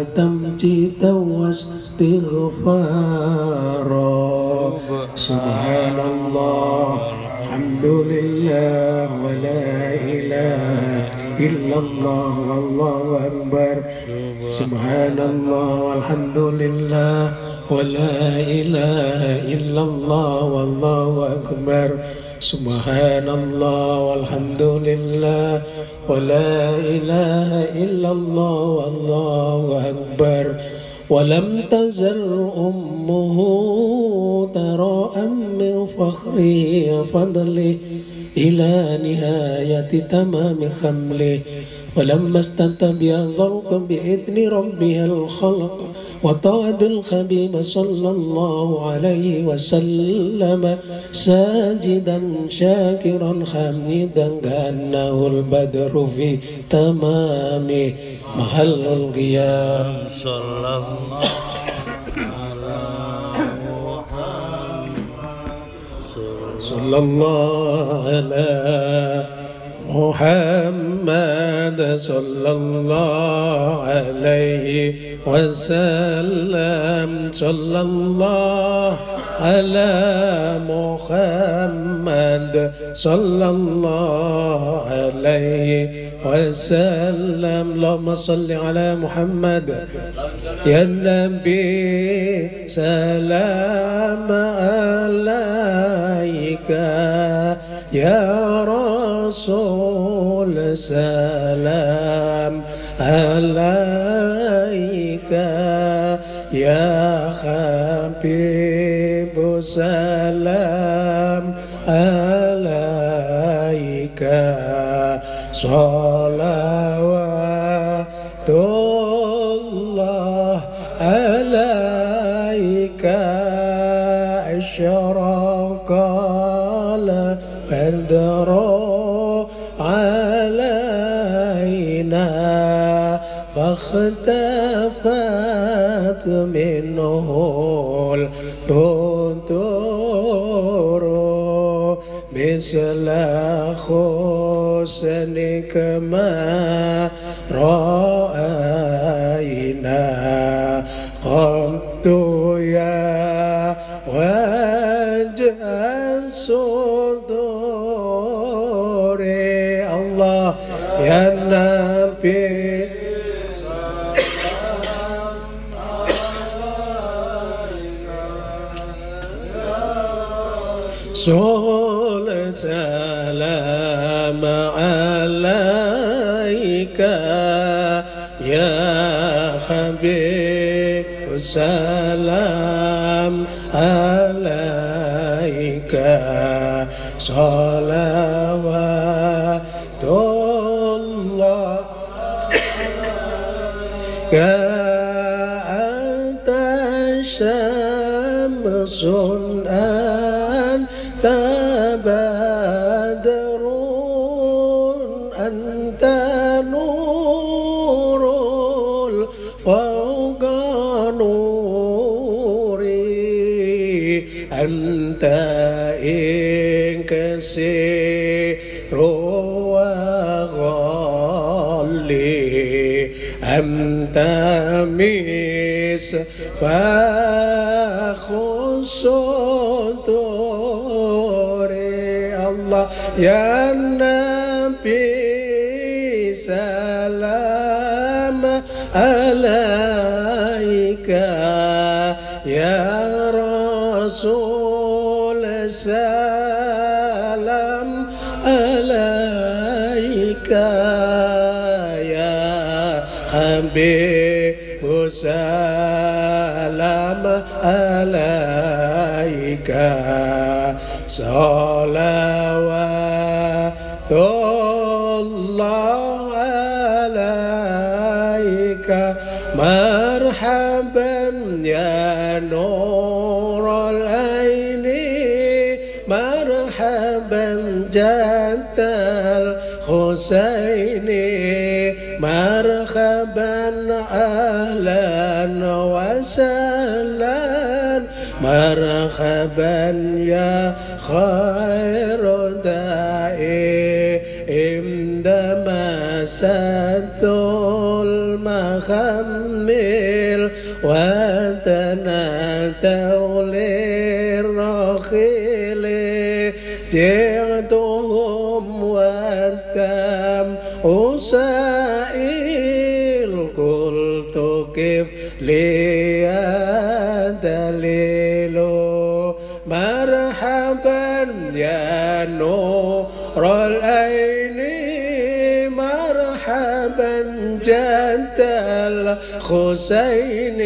وتمجيدا واستغفارا. سبحان الله الحمد لله ولا إله إلا الله والله أكبر. سبحان الله والحمد لله ولا إله إلا الله والله أكبر. سبحان الله والحمد لله ولا إله إلا الله والله أكبر ولم تزل أمه تراء من فخره وفضله إلى نهاية تمام خمله ولما استتبع ذوق بإذن ربها الخلق وطاعت الخبيب صلى الله عليه وسلم ساجدا شاكرا حميدا كأنه البدر في تمام محل القيام. صلى الله على محمد. صلى الله على محمد صلى الله عليه وسلم. صلى الله على محمد. صلى الله عليه وسلم. اللهم صل على محمد. يا النبي سلام عليك. يا رسول سلام عليك يا حبيب سلام عليك صلوات فاختفت منه البدور مثل حسنك ما رأينا. قمت يا وجه صل سلام عليك يا حبيب سلام عليك. صلوات أنت مصباح الصدور الله. يا نبي حبيب سلام عليك. صلوات الله عليك. مرحبا يا نور العين. مرحبا جد الحسين. مرحبا وسهلا مرحبا يا خير دائي عندما سد المخمل وتنادوا للرحيل جئتهم والدم أسر العين مرحبا جد الحسين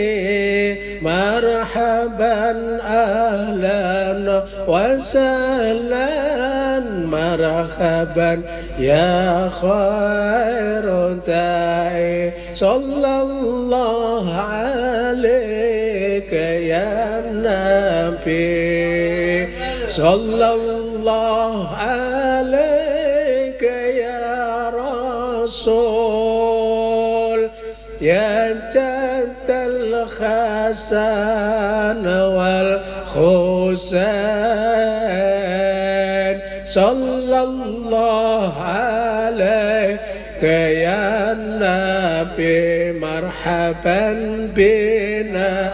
مرحبا أهلا وسهلا مرحبا يا خير داعي صلى الله عليك يا نبي. صلى الله عليك رسول يا جد الحسن والحسين. صلى الله عليك يا نبي مرحبا بنا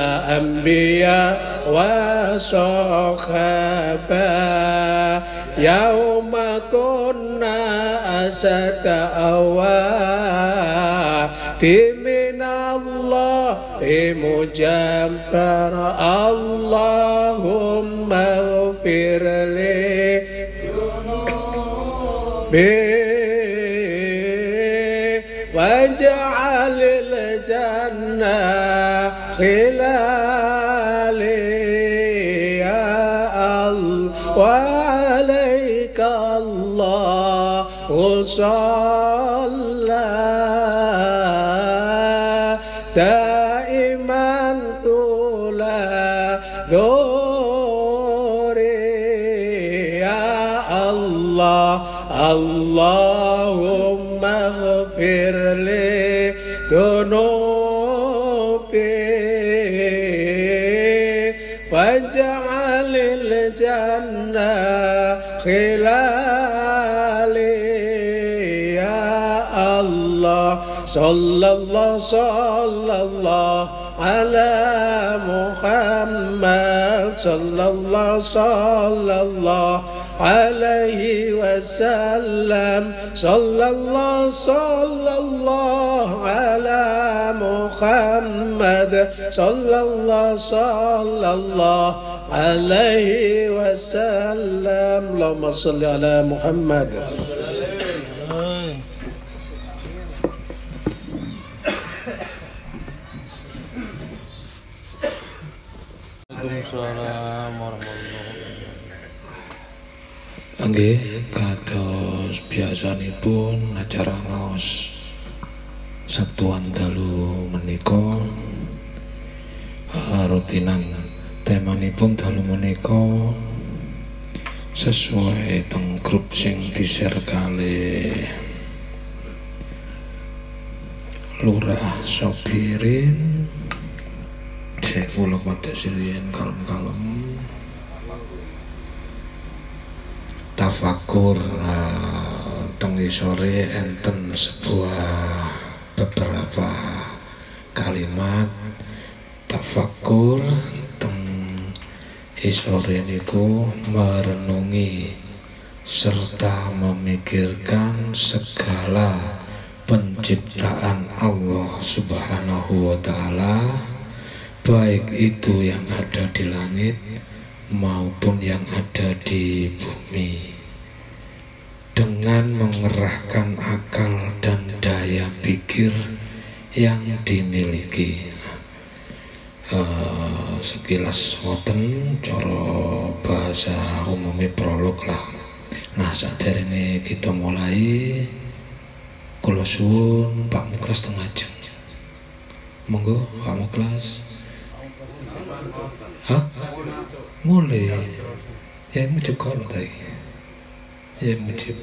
والأنبياء وصحابة. يوم كنا أسد أوات من الله مجبر اللهم اغفر لي اللهم اغفر لي ذنوبي. واجعل الجنة خلالي. يا الله صلى الله صلى الله على محمد. صلى الله صلى الله عليه وسلم. صلى الله صلى الله على محمد. صلى الله صلى الله عليه وسلم. اللهم صل على محمد. Waalaikumsalam warahmatullahi Nggih, kados biasanipun acara ngaos Sabtuan dalu menika. Eh, rutinan temanipun dalu menika sesuai teng grup sing di-share kali Lurah Sopirin Saya kula pada sirian kalem-kalem tafakur uh, teng sore enten sebuah beberapa kalimat. Tafakur teng isore niku merenungi serta memikirkan segala penciptaan Allah Subhanahu wa taala baik itu yang ada di langit maupun yang ada di bumi dengan mengerahkan akal dan daya pikir yang dimiliki Eh, sekilas wonten cara bahasa umumnya prolog lah nah saat ini kita mulai suwun Pak Muklas tengah jam monggo Pak Muklas Hah? Mulai. Ya mujib kalau tadi. Ya mujib.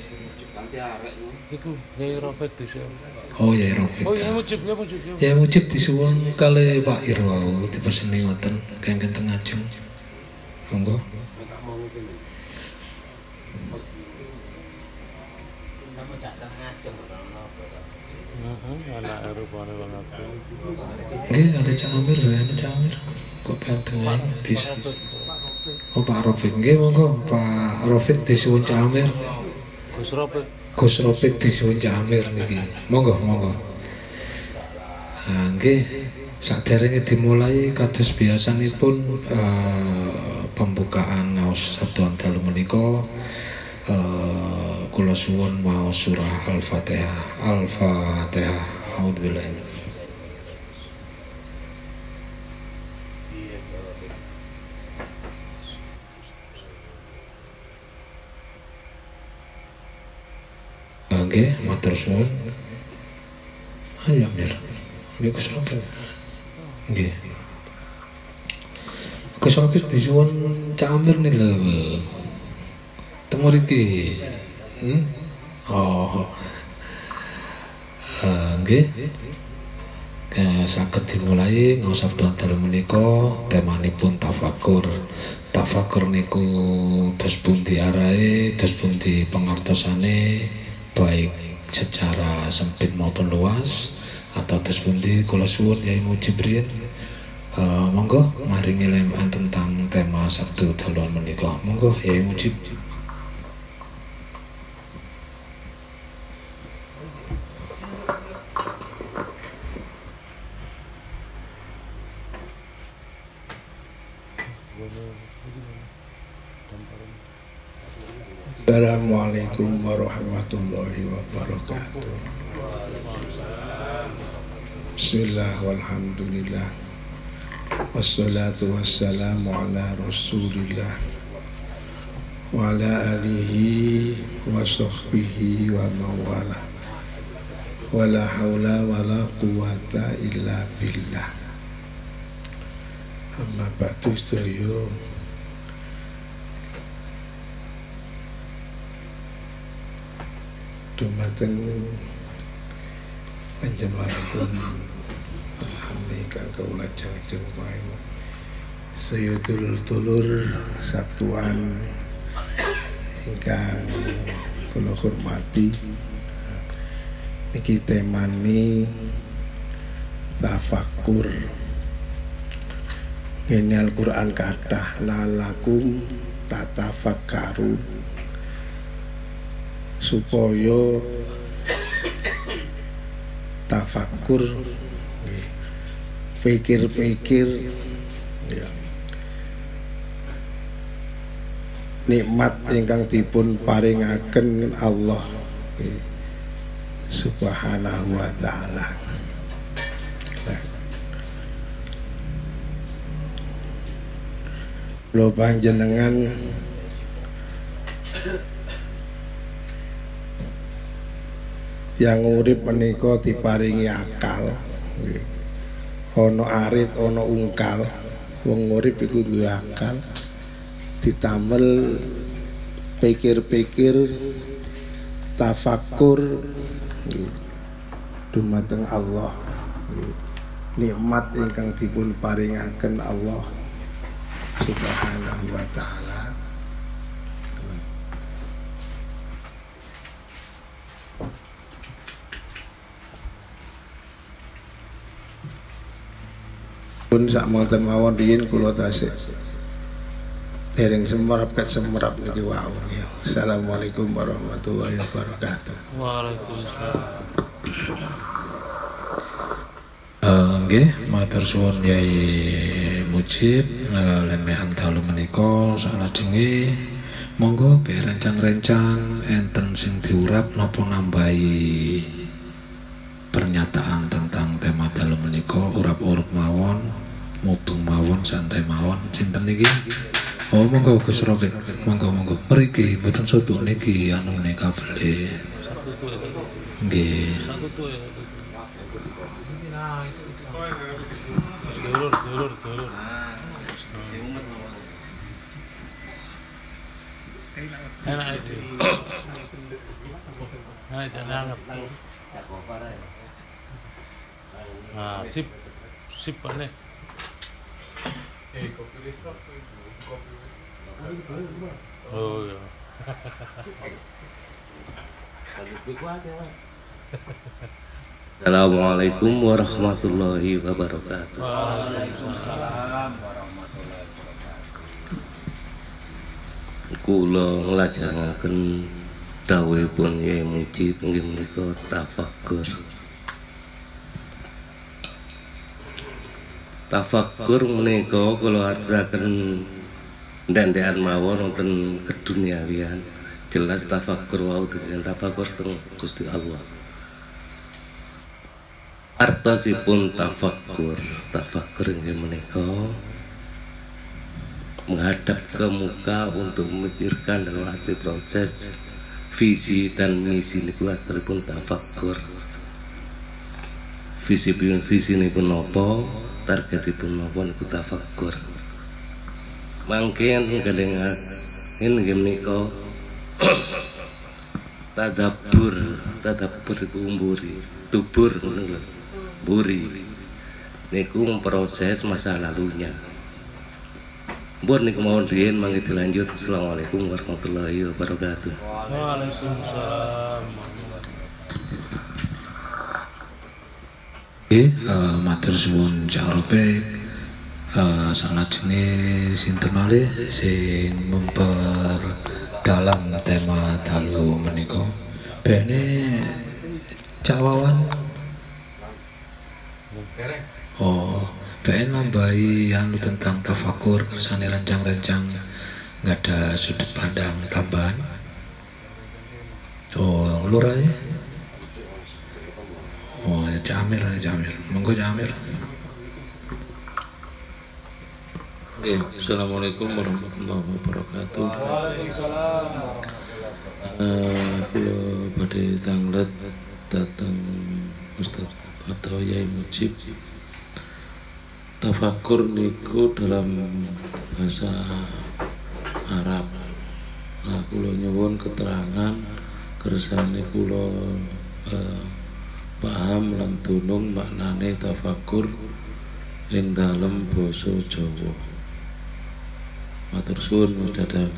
Iku Yai Robert bisa. Oh ya Robert. Oh ya mujib ya mujib ya. Ya mujib disuwun kali Pak Irwau dipeseni ngoten kengken tengah jam. Monggo. Nggih, ada Cak Amir, ya, ada Cak Amir. Kok pengen tengah bisa. Oh Pak Rofik, nggih monggo Pak Rofik disuwun Amir. Gus Robek. Gus Rofik disuwun Amir niki. Monggo, monggo. Nah, nggih, saderenge dimulai kados biasanipun eh, pembukaan naos sabda dalu menika eh, kula suwun maos surah Al-Fatihah. Al-Fatihah. A'udzubillahi nggih matur suwun. Ayo mir. Mbek kusrapi. Nggih. Kusrapi disuwun Cak Amir nih lho. Temu riki. Hmm? Oh. Eh, nggih. Ke dimulai, nggak usah dokter menika temani pun tafakur, tafakur niku, terus pun diarai, terus pun di secara sempit maupun luas atau dos pundi kula suwun Yai Mujibrien Eh, monggo maringi leman tentang tema Sabtu daluan menika. Monggo Yai Mujib. Assalamualaikum warahmatullahi wabarakatuh. Bismillah walhamdulillah. Wassalatu wassalamu ala rasulillah wa ala alihi wa sahbihi wa mawala wa la hawla wa la quwata illa billah amma ba'du sedaya dumateng panjenenganipun. Alhamdulillah kang kawula jeng wae saya dulur-dulur satuan ingkang kula hormati. Niki temani tafakur ini Al-Quran kathah lalakum tatafakkarun supaya tafakur pikir-pikir ya. nikmat ingkang dipun paringaken Allah subhanahu wa ta'ala. Lo panjenengan yang urip menika diparingi akal. Ana arit ana ungkal. Wong urip iku duwe akal. Ditamel pikir-pikir tafakur dumateng Allah. Nikmat ingkang dipun paringaken Allah subhanahu wa ta'ala pun sak moten mawon riyin kula tasih dereng semerap kat semerap niki wau ya. Assalamualaikum warahmatullahi wabarakatuh. Waalaikumsalam. Eh, nggih, matur suwun Yai Mujib eh, lemehan dalu menika salajenge monggo be rencang-rencang enten sing diurap napa nambahi pernyataan tentang tema dalu menika urap-urup mawon mudung mawon santai mawon sinten niki Oh monggo Gus Robek monggo monggo mriki mboten sodok niki anune kabeh nggih. Dulur. Nah, sip, sip aneh. Oh ya. Assalamualaikum warahmatullahi wabarakatuh. Kula nglajengaken dawuhipun Yai Mujib inggih menika tafakkur. Tafakkur menika kula artisaken ndendekan mawon wonten keduniawian. Jelas tafakkur wau dengan tafakkur teng Gusti Allah. Artosipun tafakkur, tafakkur inggih menika menghadap ke muka untuk memikirkan dan melatih proses visi dan misi niku pun tafakkur. Visi pun visi niku nopo, targetipun nopo niku tafakkur. Mangken kadengan inggih menika tadabur, tadabur iku umburi, tubur. Buri. Niku memproses masa lalunya. Buat niku mawon riyen mangke dilanjut. Assalamualaikum warahmatullahi wabarakatuh. Waalaikumsalam. Oke, uh, matur suwun carope uh, salajenge sinten malih sing memperdalam tema dalu menika. Bene Cak Wawan. Oh, bene nambahi anu tentang tafakur kersane rancang-rancang nggak ada sudut pandang tambahan. Oh, lurah ya? Jamir, ya Jamir. Monggo Jamir. Oke, Assalamualaikum warahmatullahi wabarakatuh. Eh, Kula badhe tanglet datang Ustaz atau Yai Mujib. Tafakur niku dalam bahasa Arab. Nah, kula nyuwun keterangan kersane kula eh, paham lan tulung maknane tafakur ing dalem basa Jawa. Matur suwun Mas Dadang.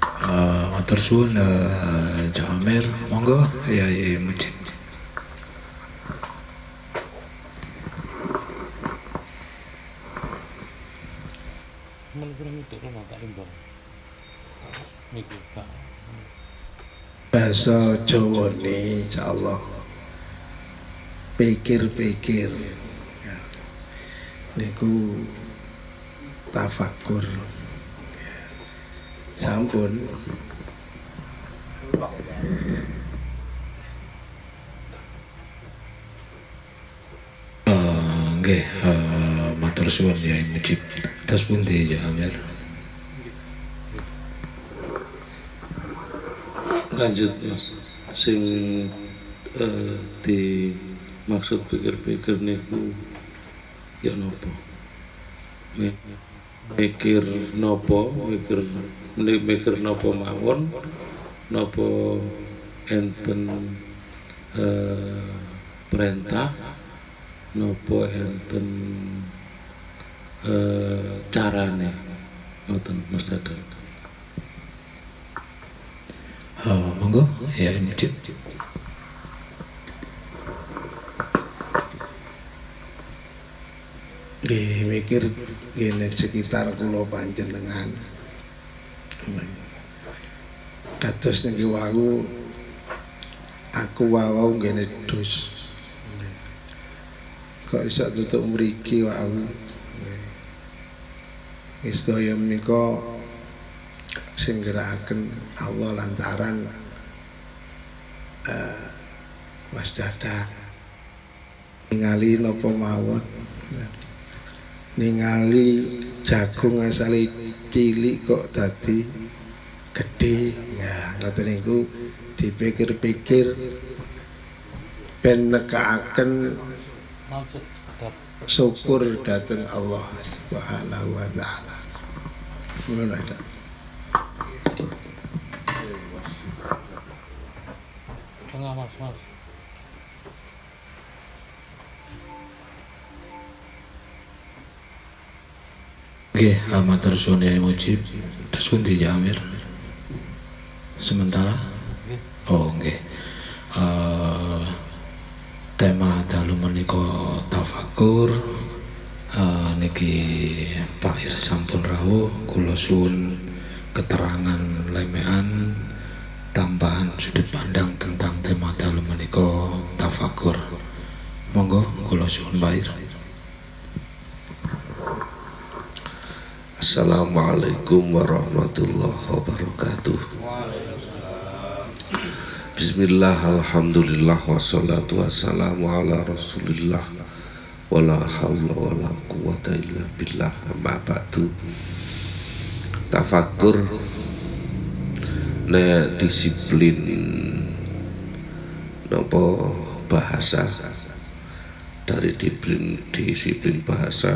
Uh, matur suwun uh, Jamir. Monggo ya ya Mujib. Men kira itu rumah tak imbang. Niku Kak. Bahasa Jawa ini insyaallah pikir-pikir ya. niku tafakur Ya. sampun Uh, nggih, uh, matur suwun ya Mujib. Terus pundi Jamir? Lanjut Mas. Sing eh, di maksud pikir-pikir niku ya nopo? Mi- Mikir nopo, mikir mi- mikir nopo mawon, nopo enten eh, perintah, nopo enten eh, carane, ngoten Mas Dadang. Uh, monggo. Ya Mujib. nggih mikir gini sekitar kula panjenengan. Kados niki wau aku wau ngene dus kok iso tutuk mriki wau? Istaya menika sing gerakaken Allah lantaran eh, Mas Dada ningali napa mawon ningali jagung asale cilik kok dadi gede ya ngoten niku dipikir-pikir ben nekaaken syukur datang Allah Subhanahu wa taala. Ngono. Tengah Mas Mas. Matur suwun ya Mujib. Terus pundi Jamir? Sementara Oh, nggih. Uh, tema dalu menika tafakur uh, niki Pak Ir sampun rawuh kula suwun keterangan lemean tambahan sudut pandang tentang tema dalu menika tafakur. Monggo kula suwun Assalamualaikum warahmatullahi wabarakatuh. Bismillah, Alhamdulillah, wassalatu wassalamu ala rasulillah Wala hawla wala quwata illa billah Amma Tafakur Ne disiplin Nopo bahasa? Dari disiplin, disiplin bahasa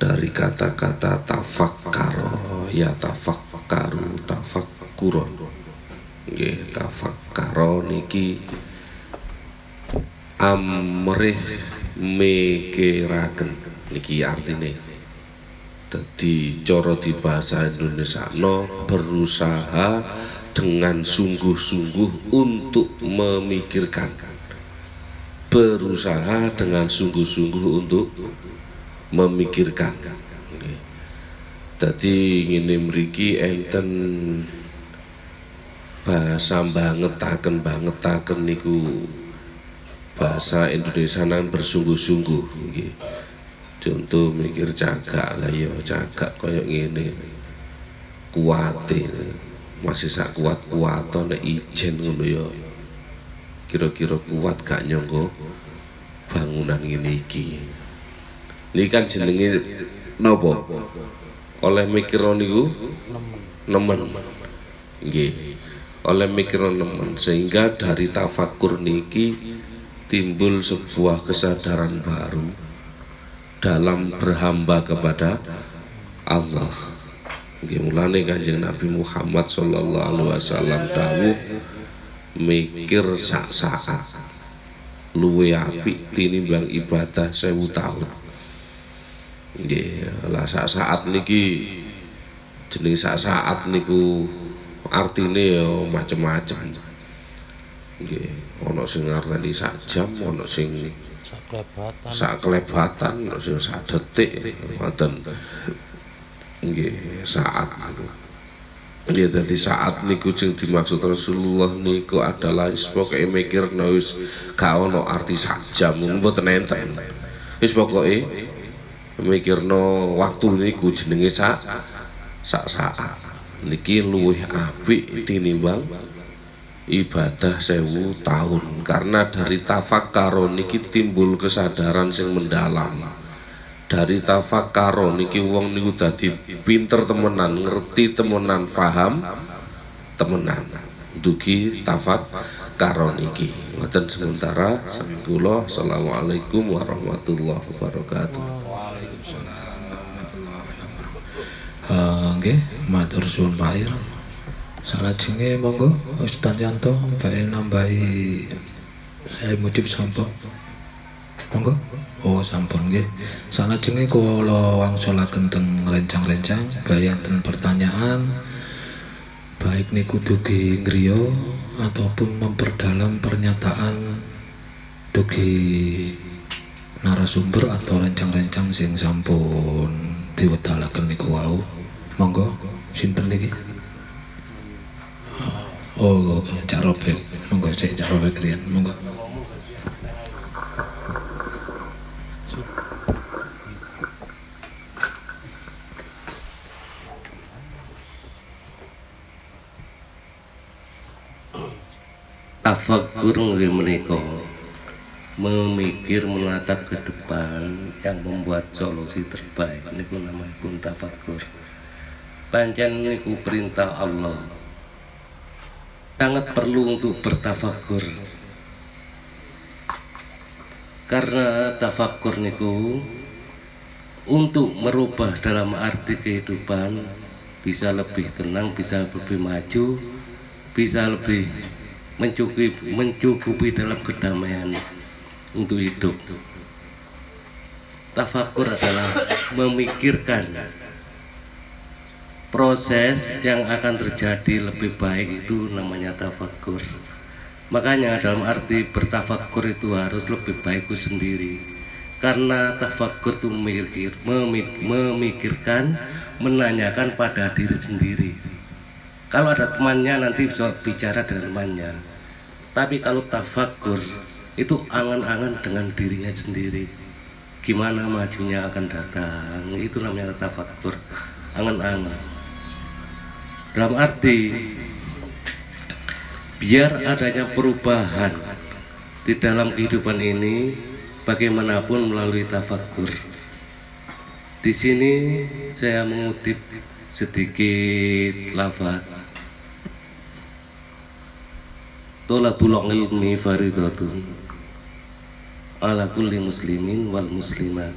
dari kata-kata tafakkaro ya tafakkaru tafakkuron. Nggih tafakkaro niki amrih mikiraken. Niki artine dadi cara di bahasa Indonesia no berusaha dengan sungguh-sungguh untuk memikirkan. Berusaha dengan sungguh-sungguh untuk memikirkan. Jadi ngene mriki enten bahasa bangetaken bangetaken niku bahasa Indonesia nang bersungguh-sungguh contoh mikir cagak lah ya cagak kaya ngene. Kuate masih sak kuat kuat nek ijen ngono ya. Kira-kira kuat gak nyongko bangunan ini iki. Ini kan jenenge nopo oleh mikir niku? Nemen. Nggih. Oleh mikir nemen. Sehingga dari tafakur niki timbul sebuah kesadaran baru dalam berhamba kepada Allah. Mulane Kanjeng Nabi Muhammad sallallahu alaihi wasallam dawuh mikir sak saat luwe apik tinimbang ibadah sewu tahun. Nggih, lah sak saat niki jeneng sak saat niku artine ya macem-macem. Nggih, ana sing ngarani sak jam, ana sing sak kelebatan sak detik, ngoten. Nggih, saat. Ya dadi saat niku sing dimaksud Rasulullah niku adalah wis pokoke mikir wis gak ono arti sak jam mboten enten. Wis pokoke mikirno waktu niku jenenge sak sak saat. Niki luwih apik tinimbang ibadah sewu tahun. Karena dari tafakkaro niki timbul kesadaran sing mendalam. Dari tafakkaro niki wong niku dadi pinter temenan ngerti temenan faham temenan. Dugi tafakkaro niki ngoten sementara. Kula assalamualaikum warahmatullahi wabarakatuh. Eh, nggih matur suwun salajenge monggo. Ustaz Yanto bae nambahi saya mujib sampun. Monggo. Oh sampun nggih. Salajenge kula wangsulaken teng rencang-rencang bae enten pertanyaan baik niku dugi ngriya ataupun memperdalam pernyataan dugi narasumber atau rencang-rencang sing sampun diwedalaken niku wau. Monggo sinten niki oh Cak monggo sik Cak riyen monggo. Tafakur nggih menika memikir menatap ke depan yang membuat solusi terbaik niku namanya pun tafakur pancen niku perintah Allah sangat perlu untuk bertafakur karena tafakur niku untuk merubah dalam arti kehidupan bisa lebih tenang, bisa lebih maju, bisa lebih mencukupi, mencukupi dalam kedamaian untuk hidup. Tafakur adalah memikirkan proses yang akan terjadi lebih baik itu namanya tafakur. makanya dalam arti bertafakur itu harus lebih baik sendiri. Karena tafakur itu memikir, memi- memikirkan menanyakan pada diri sendiri. Kalau ada temannya nanti bisa bicara dengan temannya. Tapi kalau tafakur itu angan-angan dengan dirinya sendiri. Gimana majunya akan datang? Itu namanya tafakur angan-angan dalam arti biar adanya perubahan di dalam kehidupan ini bagaimanapun melalui tafakur di sini saya mengutip sedikit lafaz Tolabul ilmi faridatun ala kulli muslimin wal muslimat.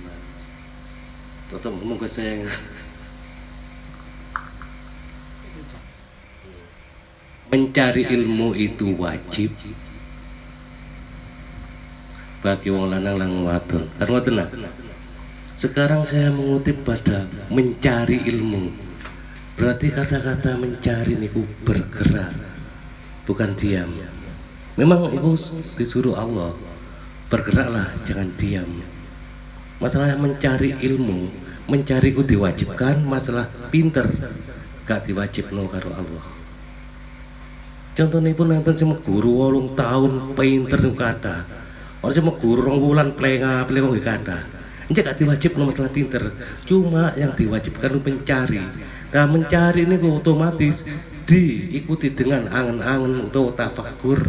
Tetap ngomong ke saya. Mencari ilmu itu wajib bagi wong lanang lan wadon. Sekarang saya mengutip pada mencari ilmu. Berarti kata-kata mencari niku bergerak, bukan diam. Memang itu disuruh Allah bergeraklah jangan diam masalah mencari ilmu mencari itu diwajibkan masalah pinter gak diwajib no karo Allah contohnya pun nanti sama guru wolong tahun pinter kata orang sama guru rong bulan plenga plenga gak kata ini gak diwajib no masalah pinter cuma yang diwajibkan mencari nah mencari ini otomatis diikuti dengan angan-angan atau tafakur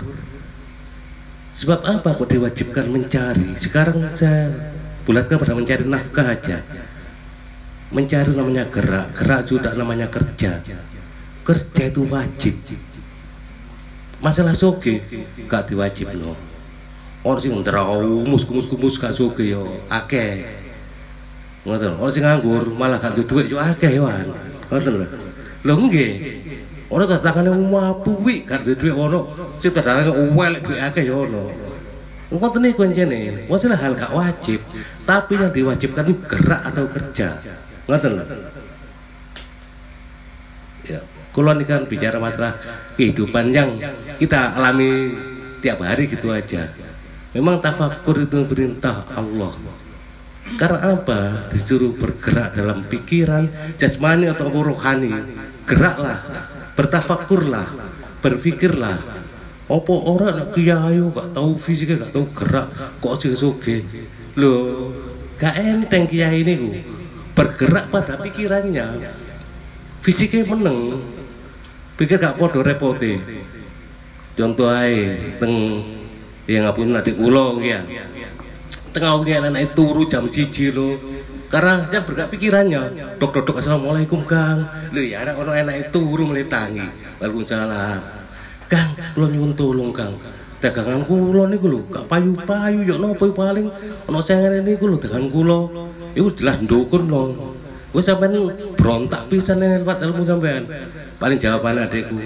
Sebab apa kok diwajibkan mencari? Sekarang saya bulatkan pada mencari nafkah aja. Mencari namanya gerak, gerak juga namanya kerja. Kerja itu wajib. Masalah soge gak diwajib no. Orang sing ndraumus kumus kumus gak soge yo akeh. Ngoten. Orang sing nganggur malah gak duit yo akeh yo. Ngoten lho. Lho nggih. Orang tatangane mapuwi kan duwe ono, sing tatangane uwel duwe akeh ya ono. Ngoten niku njene, masalah hal gak wajib, tapi yang diwajibkan itu gerak atau kerja. Ngoten lho. Kalau ini kan bicara masalah kehidupan yang kita alami tiap hari gitu aja. Memang tafakur itu perintah Allah. Karena apa? Disuruh bergerak dalam pikiran, jasmani atau rohani. Geraklah, bertafakurlah, berpikirlah. Apa orang nak kiai gak tahu fisiknya gak tahu gerak kok aja soge. Loh, gak enteng kiai ini. Bergerak pada pikirannya. Fisiknya meneng. Pikir gak podo repote. Contoh ae teng yang ngapun adik kula ya. Tengah wengi anak turu jam cici lo karena saya bergerak pikirannya dok dok dok assalamualaikum kang. Lu ya anak ono enak turu mulai tangi waalaikumsalam. Kang lo nyuwun tolong kang. Dagangan kulo niku lho gak payu-payu yo nopo paling? Ono sengene niku lho dagangan kulo iku jelas ndukun lho. Wis sampean berontak pisan lewat ilmu sampean paling jawaban adekku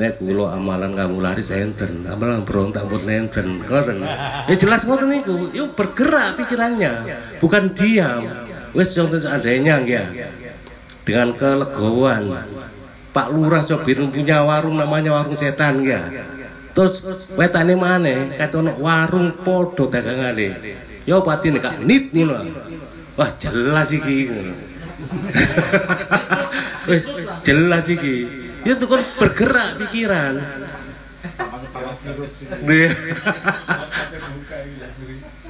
nek kula amalan kamu laris enten amalan berontak pun enten ngoten. Ya jelas ngoten niku yo bergerak pikirannya bukan diam. Wis contoh seandainya ya dengan kelegoan Pak Lurah Sobir punya warung namanya warung setan ya terus wetane mana kata warung podo dagangane. Ya pati nek nit ngono. Wah jelas iki. ngono wis jelas iki ya tuh kan bergerak pikiran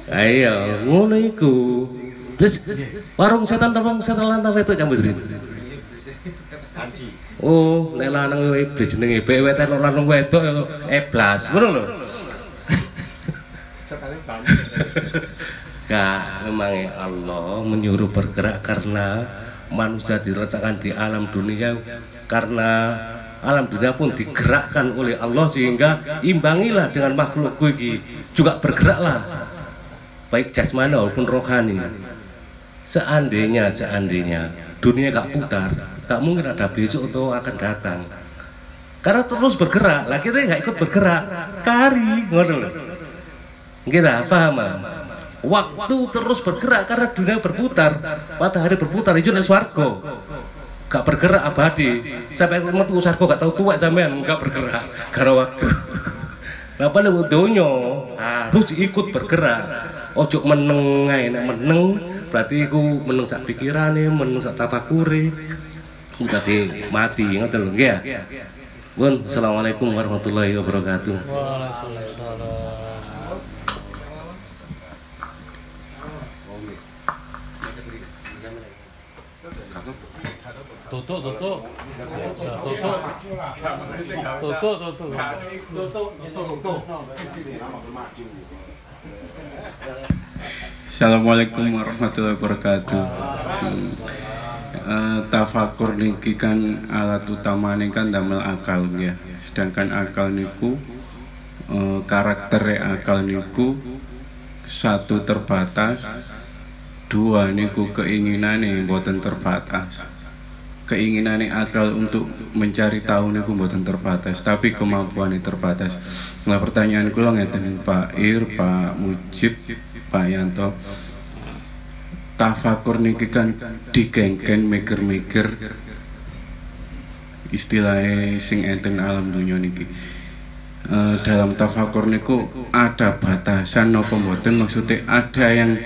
ayo ngono iku terus warung setan warung setan lanang wedok nyambut Oh, nek lanang iblis jenenge iblis wetan ora lanang wedok yo eblas. Ngono lho. Gak, memang Allah menyuruh bergerak karena manusia diletakkan di alam dunia karena alam dunia pun digerakkan oleh Allah sehingga imbangilah dengan makhluk ini juga bergeraklah baik jasmani maupun rohani. Seandainya seandainya dunia gak putar gak mungkin ada besok atau akan datang. Karena terus bergerak lah kita gak ikut bergerak kari ngono kita paham waktu terus bergerak karena dunia berputar matahari berputar itu nek swarga gak bergerak abadi sampai metu swarga gak tahu tua sampean gak bergerak karena waktu Lah pada donya harus ikut bergerak. Ojo meneng ae meneng berarti iku meneng sak pikirane, meneng sak. Ku dadi mati ngoten lho ya. Pun, Assalamualaikum warahmatullahi wabarakatuh. Waalaikumsalam. Tutup, tutup. Tutup. Tutup, tutup. Assalamualaikum warahmatullahi wabarakatuh. Hmm. Eh, tafakur niki kan alat utamane kan damel akal ya. Sedangkan akal niku eh, karakter akal niku satu terbatas, dua niku keinginane boten terbatas. Keinginane akal untuk mencari tahu boten terbatas, tapi kemampuannya terbatas. Nah pertanyaan kula ngeten Pak Ir, Pak Mujib, Pak Yanto, tafakur niki kan digengken mikir-mikir istilahnya sing enten alam dunia niki. Eh, dalam tafakur niku ada batasan nopo mboten? Maksudnya ada yang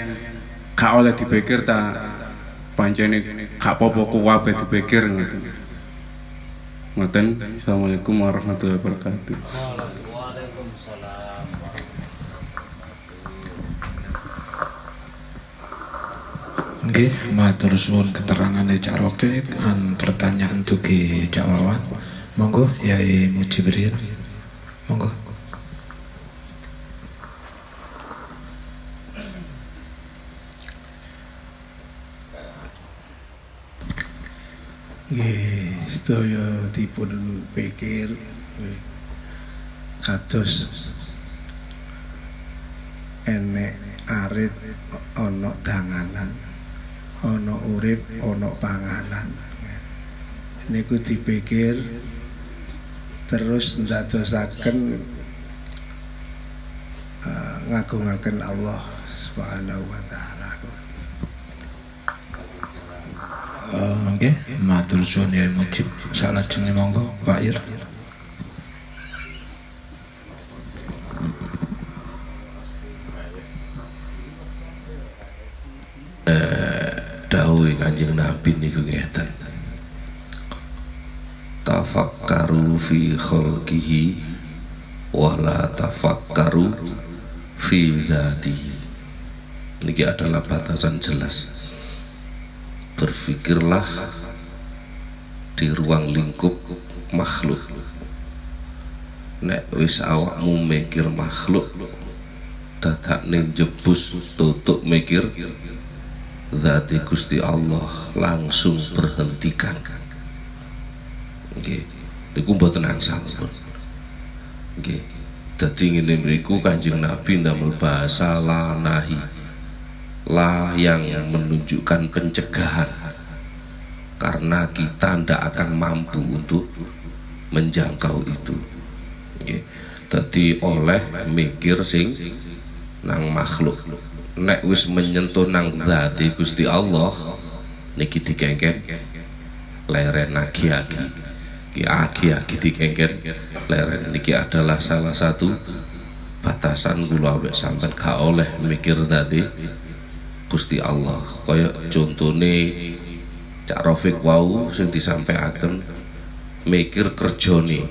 gak oleh dipikir ta? Pancene gak popo kuwabe dipikir gitu ngoten assalamualaikum warahmatullahi wabarakatuh Nggih, matur suwun keterangane Cak Rofik an pertanyaan dugi Cak Wawan. Monggo Yai Mujibril. Monggo. Nggih, sedaya dipun pikir. Kados enek arit ana danganan ana urip ana panganan. Niku dipikir terus ndadosaken uh, ngagungaken Allah Subhanahu wa taala Eh, Nggih, matur suwun Yai Mujib. Salajenge monggo Pak Ir. dawuhe Kanjeng Nabi niku ngeten. Tafakkaru fi khalqihi wa la tafakkaru fi dzatihi. Niki adalah batasan jelas. Berpikirlah di ruang lingkup makhluk. Nek wis awakmu mikir makhluk, dadak ning jebus tutuk mikir Zati Gusti Allah langsung berhentikan. Nggih. Niku mboten angsal. Nggih. Dadi ngene mriku Kanjeng Nabi ndamel bahasa la nahi. La yang menunjukkan pencegahan. Karena kita ndak akan mampu untuk menjangkau itu. Dadi oleh mikir sing nang makhluk nek wis menyentuh nang zati Gusti Allah niki dikengken leren agi-agi agi-agi dikengken leren niki adalah salah satu batasan kula awake sampean gak oleh mikir zati Gusti Allah. Kaya contone Cak Rafiq wau sing disampaikan mikir kerjane.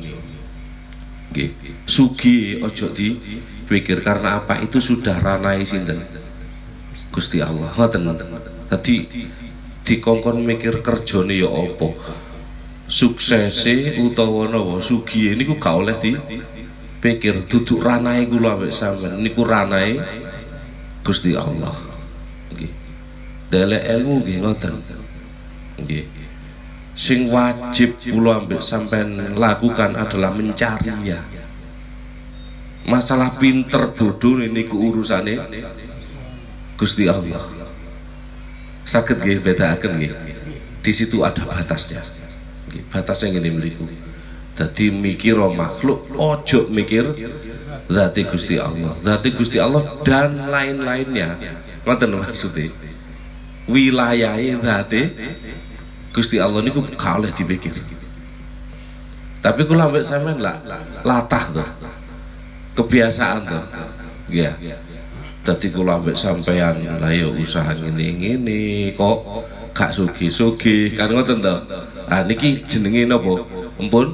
Nggih. Sugi ojo dipikir karena apa? Itu sudah ranai sinten? Gusti Allah. Ngoten. Tadi dikongkon mikir kerjane ya apa? Suksese utawa napa sugihe niku gak oleh di pikir duduk ranae kula ambek sampean. Niku ranae Gusti Allah dele ilmu nggih ngoten. Nggih. Sing wajib kula ambek sampean lakukan adalah mencarinya. Masalah pinter bodoh niku urusane Gusti Allah. Sakit nggih bedaaken nggih. Di situ ada batasnya. Nggih batasnya ngene mriku. Dadi mikir makhluk ojo mikir zati Gusti Allah. Zati Gusti Allah dan lain-lainnya. Ngoten maksudnya wilayahnya zati Gusti Allah niku gak oleh dipikir. Tapi kula ambek sampean lah latah tuh. Kebiasaan tuh. Ya dadi kula ambek sampean lah ya usaha ngene-ngene kok gak sugi-sugi kan ngoten to ah niki jenenge napa? Empun?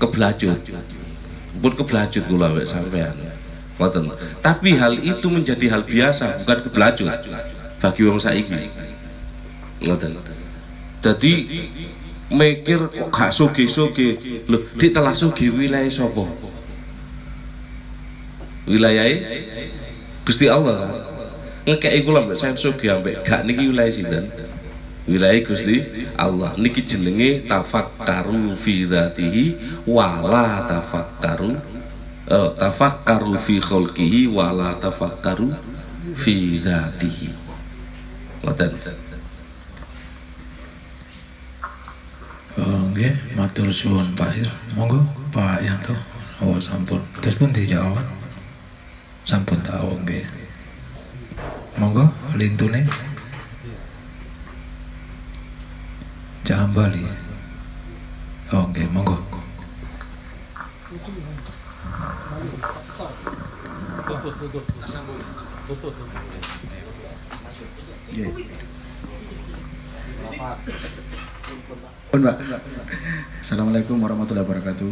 Keblajut. Pun keblajut kula ambek sampean. Ngoten. Tapi hal itu menjadi hal biasa bukan keblajut bagi wong saiki. Ngoten. Jadi mikir kok gak sugi-sugi lho dik telah sugi wilayah sapa? Wilayah Gusti Allah kan? Ngekei kula mbek saya sugi ambek gak niki wilayah sinten? Wilayah Gusti Allah. Niki jenenge tafakkaru fi dzatihi wala tafakkaru eh, tafakkaru fi khalqihi wala tafakkaru fi dzatihi Oh, nggih, matur suwun Pak Ir. Monggo Pak Yanto. Oh, sampun. Terus pun dijawab. Sampun tahu nggih. Monggo lintune. Jangan bali. Oh, nggih, monggo. Pun, Mbak. Assalamualaikum warahmatullahi wabarakatuh.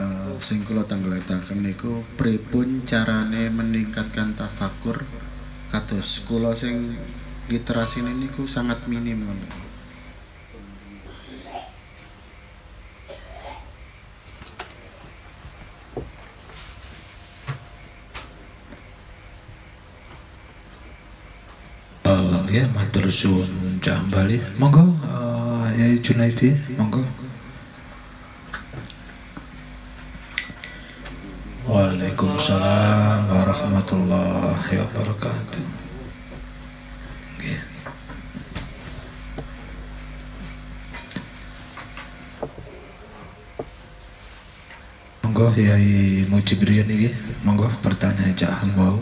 Eh, sing kula niku pripun carane meningkatkan tafakur kados kula sing literasi niku sangat minim ngoten. Oh, nggih, matur suwun Cah Bali. Monggo eh, Yai Junaidi, monggo. Waalaikumsalam warahmatullahi wabarakatuh. Monggo Yai Mujibrian iki, monggo pertanyaan Cak Hambau.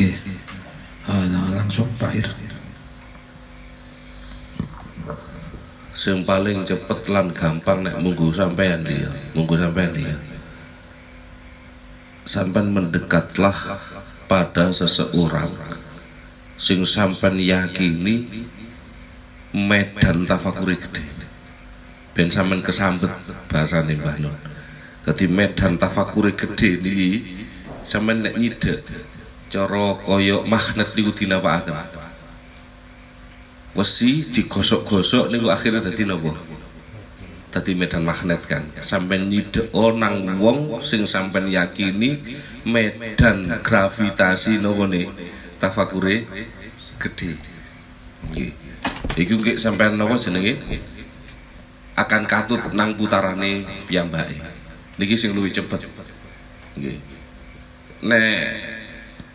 Nggih. Ah, nah, langsung Pak Ir. sing paling cepet lan gampang nek munggu sampean dia. Munggu sampean dia. Sampean mendekatlah pada seseorang sing sampean yakini medan tafakuri gede. Ben sampean kesambet bahasane Mbah Nun. Dadi medan tafakuri gede niki sampean nek nyidek cara kaya magnet niku dinapakaken wesi digosok-gosok niku akhirnya dadi napa dadi medan magnet kan. Sampean nyidek nang wong sing sampean yakini medan gravitasi napa ne tafakure gede nggih. Iku nggih sampean napa jenenge? Akan katut nang putarane piyambake. Niki sing luwih cepet. Nggih. Nek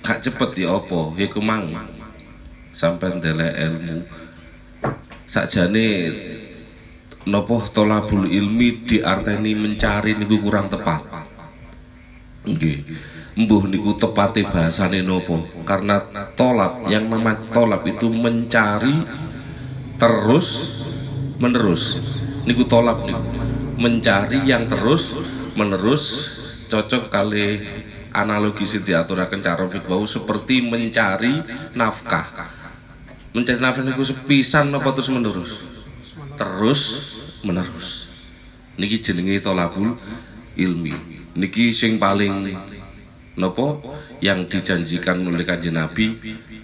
gak cepet ya apa? Iku mang. Sampean delek ilmu sakjane nopo tolabul ilmi diarteni mencari niku kurang tepat. Nggih. Mbuh niku tepate bahasane nopo? Karena tolab yang namanya tolab itu mencari terus menerus. Niku tolab niku. Mencari yang terus menerus. Cocok kali analogi sing diaturaken cara fikih seperti mencari nafkah mencari nafkah niku sepisan apa terus menerus? Terus menerus. Niki jenenge tolabul ilmi. Niki sing paling nopo? Yang dijanjikan oleh kanjeng Nabi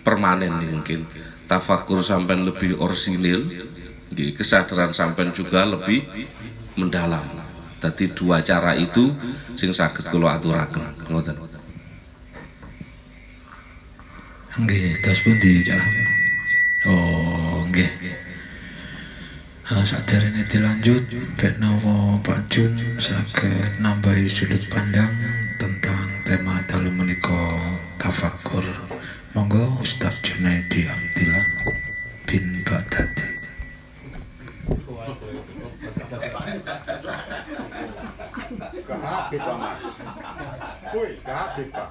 permanen nih mungkin. Tafakur sampai lebih orsinil kesadaran sampai juga lebih mendalam. Tadi dua cara itu sing sakit kalau aturaken. Ngoten. Nggih, tos pundi Cak? Oh, nggih. Nah, saderenge dilanjut, Bek Nawa Pak Jun saged nambahi sudut pandang tentang tema dalu menika tafakur. Monggo Ustaz Junaidi Abdillah bin Baghdadi. Kehabib Pak kehabib Pak.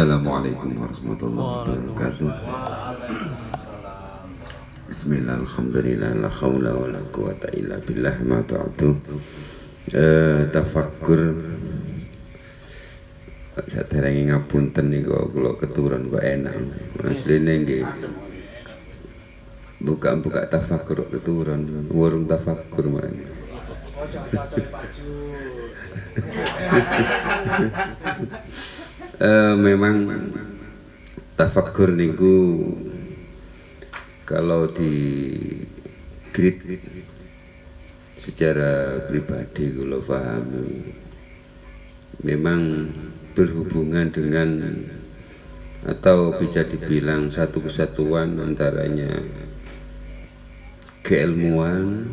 Assalamualaikum warahmatullahi wabarakatuh. Bismillah, alhamdulillah, la hawla wa la quwata illa billah ma ba'du. Eh, tafakkur saderenge ngapunten niku kula keturun kok enak. Asline nggih. Buka-buka tafakkur kok keturun, warung tafakkur man. Eh, memang tafakkur niku kalau di grid secara pribadi kalau pahami memang berhubungan dengan atau bisa dibilang satu kesatuan antaranya keilmuan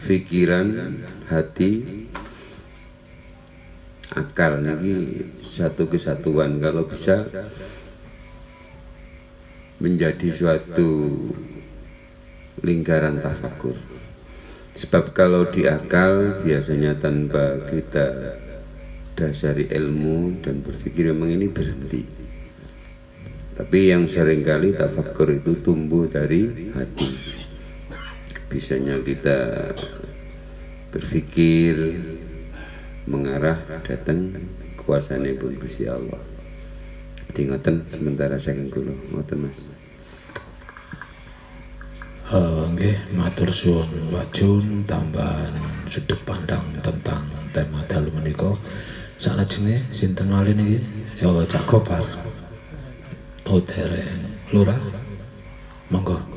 pikiran hati akal ini satu kesatuan. Kalau bisa menjadi suatu lingkaran tafakur sebab kalau di akal biasanya tanpa kita dasari ilmu dan berpikir memang ini berhenti. Tapi yang sering kali tafakur itu tumbuh dari hati. Bisanya kita berpikir mengarah datang kuasane pun Gusti Allah. Di ngoten sementara saking kula ngoten Mas. Uh, matur suwun. Wajun tambahan sudut pandang tentang tema dalu menika. Salajenge sinten malih niki? Ya Cak Gopar. Dereng lurah. Monggo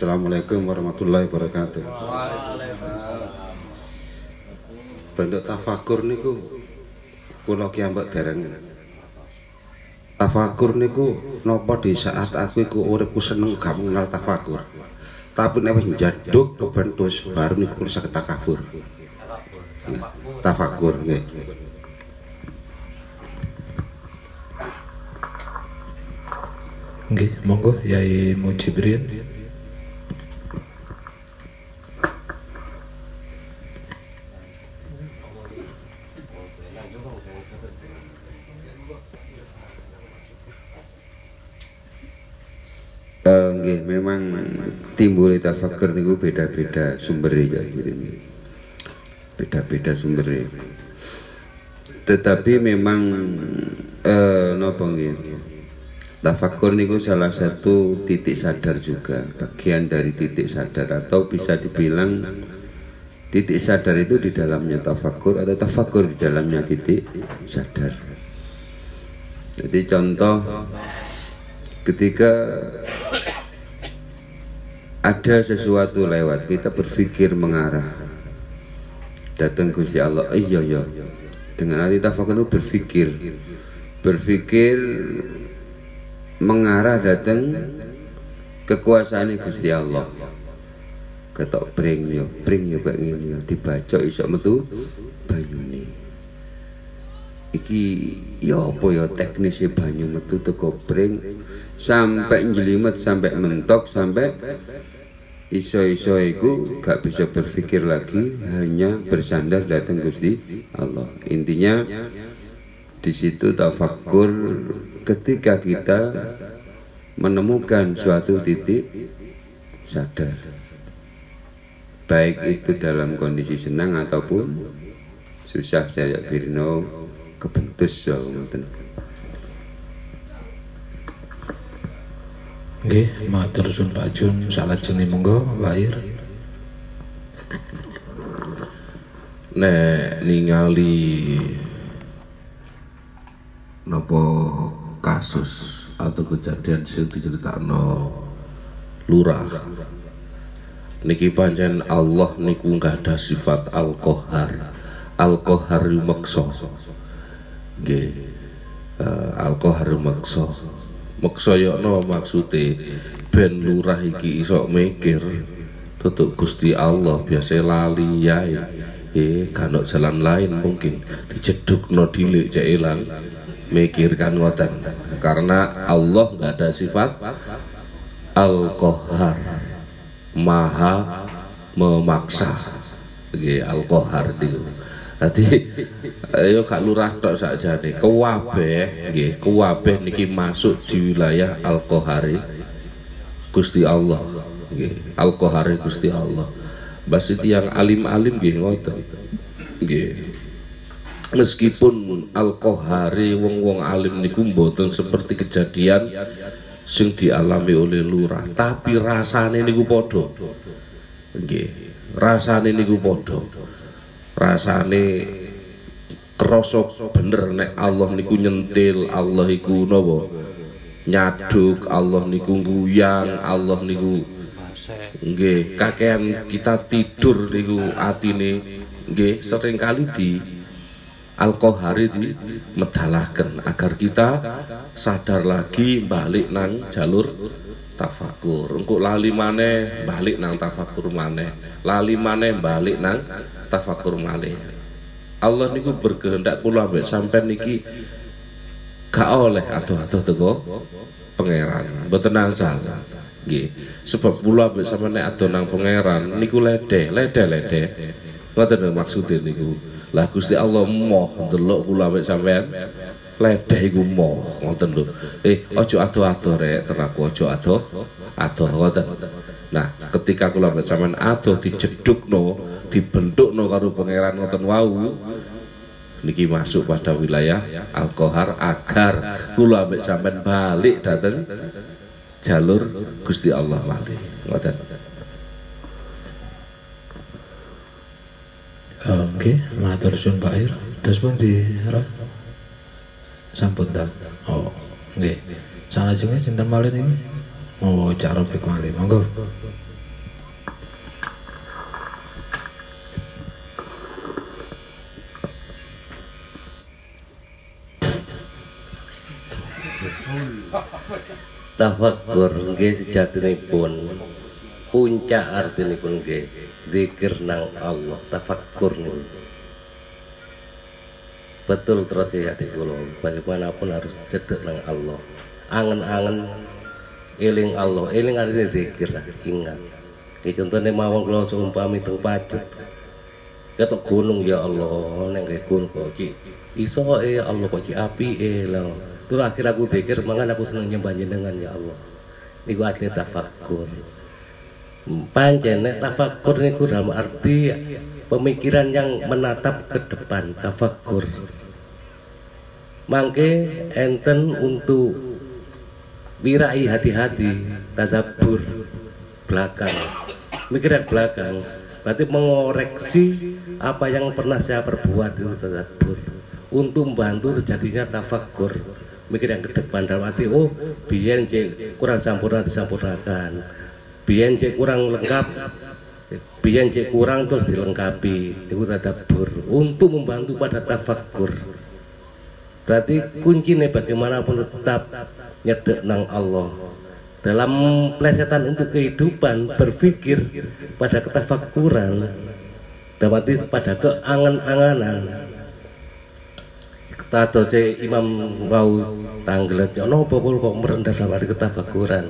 Assalamualaikum warahmatullahi wabarakatuh. Bentuk tafakur niku kula ki ambek dereng. Tafakur niku napa di saat aku iku uripku seneng gak mengenal tafakur. Tapi nek wis njaduk kebentus baru niku kula saged takabur. Tafakur nggih. nggih monggo Yai Mujibrin Eh, nggih memang timbul tafakur niku beda-beda sumbernya ini. Beda-beda sumbernya. Tetapi memang eh napa? Tafakur niku salah satu titik sadar juga, bagian dari titik sadar atau bisa dibilang titik sadar itu di dalamnya tafakur atau tafakur di dalamnya titik sadar. Jadi contoh ketika ada sesuatu lewat kita berpikir mengarah. Datang Gusti Allah iya iya. Dengan hati tafakur berpikir. Berpikir mengarah datang kekuasaan Gusti Allah. Ketok bring yo bring yo kayak ngene yo. Dibaca iso metu banyune. Iki ya apa ya teknisnya banyu metu teko bring sampai njelimet sampai mentok sampai iso-iso iku gak bisa berpikir lagi hanya bersandar datang Gusti Allah. Intinya di situ tafakur ketika kita menemukan suatu titik sadar. Baik itu dalam kondisi senang ataupun susah saya birno kebentus so nggih matur suwun Pak Jun salajenge monggo lahir nek ningali napa kasus atau kejadian sing diceritakno lurah. Niki pancen Allah niku nggak ada sifat al-qahar. Al-qahar maksa. Nggih. Uh, maksa maksa ya no maksude ben lurah iki iso mikir. Tutuk Gusti Allah biasa lali yae. Eh kan jalan lain mungkin dijeduk no dilik cek ilang. Mikirkan ngoten karena Allah nggak ada sifat al qahar maha memaksa. Nggih Al-Qahar niku Dadi ayo gak lurah tok sakjane. Kuwabeh nggih kuwabeh niki masuk di wilayah Al-Qahari. Gusti Allah nggih Al-Qahari Gusti Allah. Basi yang alim-alim nggih ngoten nggih. Meskipun Al-Qahari wong-wong alim niku mboten seperti kejadian sing dialami oleh lurah tapi rasane niku padha. Nggih rasane niku padha rasane krasa bener nek Allah niku nyentil Allah iku napa nyaduk Allah niku guyang Allah niku nggih kakean kita tidur niku atine nggih sering kali di Al-Qahari di medalaken agar kita sadar lagi balik nang jalur tafakur. Engko lali maneh balik nang tafakur maneh lali maneh balik nang tafakur malih Allah niku berkehendak kula ambek sampean niki gak oleh adoh-adoh teko pangeran. Mboten angsal. Nggih. Sebab kula ambek sampean nek adoh nang pangeran niku lede lede lede ngoten maksudnya niku. Lah Gusti Allah moh delok kula ambek sampean lede iku moh ngoten lho eh aja adoh-adoh rek teraku aja adoh adoh ngoten Nah, ketika kula mbek sampean adoh dijedukno, dibentukno karo pangeran ngoten wau, niki masuk pada wilayah Al-Qahar agar kula mbek sampean balik dateng jalur Gusti Allah malih. Ngoten. Oke, matur suwun Pak Ir. Terus pun di sampun ta. Oh, nggih. Salajenge sinten malih niki? Oh, Cak Robik malih. Monggo. Tafakkur nggih sejatosipun puncak artinipun nggih zikir nang Allah tafakkur niku betul terus ya kula. Bagaimanapun harus dedek nang Allah. Angen-angen eling Allah. Eling artinya zikir lah ingat. Kayak contohnya mawon kalau seumpami teng pacet. Ketok gunung ya Allah neng kayak gunung kok ki. Iso eh ya Allah kok ki api eh lah. Terus akhir aku pikir mangan aku seneng nyembah jenengan ya Allah. Niku asli tafakkur pancen nek tafakkur niku dalam arti pemikiran yang menatap ke depan tafakkur. Mangke enten untuk wirai hati-hati tadabur belakang. Mikir belakang berarti mengoreksi apa yang pernah saya perbuat itu tadabur. Untuk membantu terjadinya tafakur mikir yang ke depan dalam arti oh cek kurang sempurna disempurnakan biyen cek kurang lengkap. Biyen cek kurang terus dilengkapi. Itu tadabur untuk membantu pada tafakur berarti kuncinya bagaimanapun tetap nyedek nang Allah. Dalam plesetan untuk kehidupan berpikir pada ketafakuran dapat pada keangan-anganan. Kata ce imam wau tanggelat ya nopo kok merendah dalam arti ketafakuran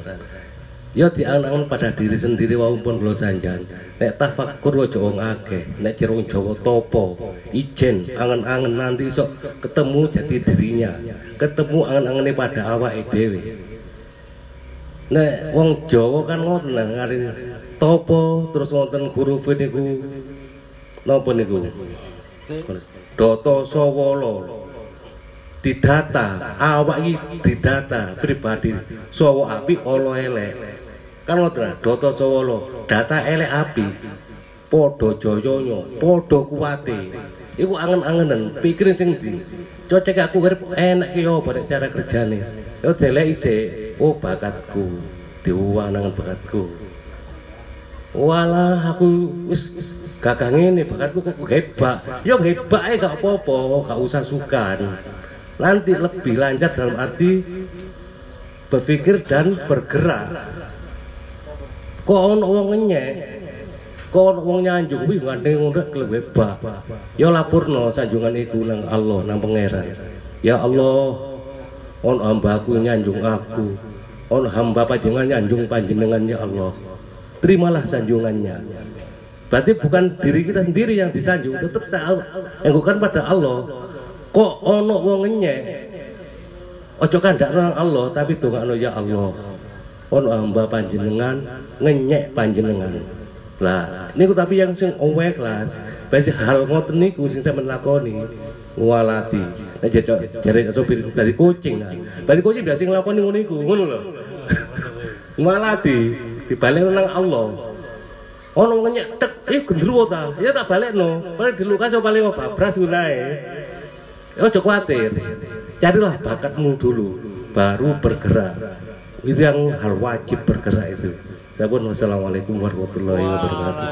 ya diangan pada diri sendiri wau pun belum sanjan nek tafakur wae wong akeh nek cirung Jawa topo ijen angan-angan nanti sok ketemu jadi dirinya. Ketemu angan-angane pada awak dhewe. Nek wong Jawa kan ngoten ngari topo terus wonten huruf niku. Napa niku? Doto Sawala. Didata awak iki didata pribadi. Sawa api ala elek ngoten Doto Sawala data elek api padha jayanya padha kuwate. Iku angen-angenen pikirin ndi? Cocok aku urip enak ki yo nek cara kerjane. Yo delek isik oh bakatku diwanangan bakatku. Walah aku wis gagah ngene bakatku kok hebat yo hebat ae gak apa-apa gak usah sukan. Nanti lebih lancar dalam arti berpikir dan bergerak kok ono wong ngenyek kok ono wong nyanjung kuwi gandeng ngono keleb hebat ya lapurno sanjungan iku nang Allah nang pangeran. Ya Allah ono hambaku nyanjung aku. Ono hamba panjenengan nyanjung panjenengan ya Allah. Terimalah sanjungannya. Berarti bukan diri kita sendiri yang disanjung tetap saya enggokan pada Allah. Kok ono wong ngenyek ojo kandak nang Allah tapi dongakno ya Allah ono hamba panjenengan ngenyek panjenengan. Lah niku tapi yang sing awake kelas. Basi hal ngoten niku sing sampean lakoni ngwalati nek jare jare sopir dari kucing kan dari kucing biasa nglakoni ngono iku ngono lho. Ngwalati dibalik nang Allah. Ono ngenyek tek eh gendruwo ta? Ya tak balekno paling dilukas yo paling babras gunae ojo kuatir carilah bakatmu dulu baru bergerak itu yang hal wajib bergerak itu saya pun wassalamualaikum warahmatullahi wabarakatuh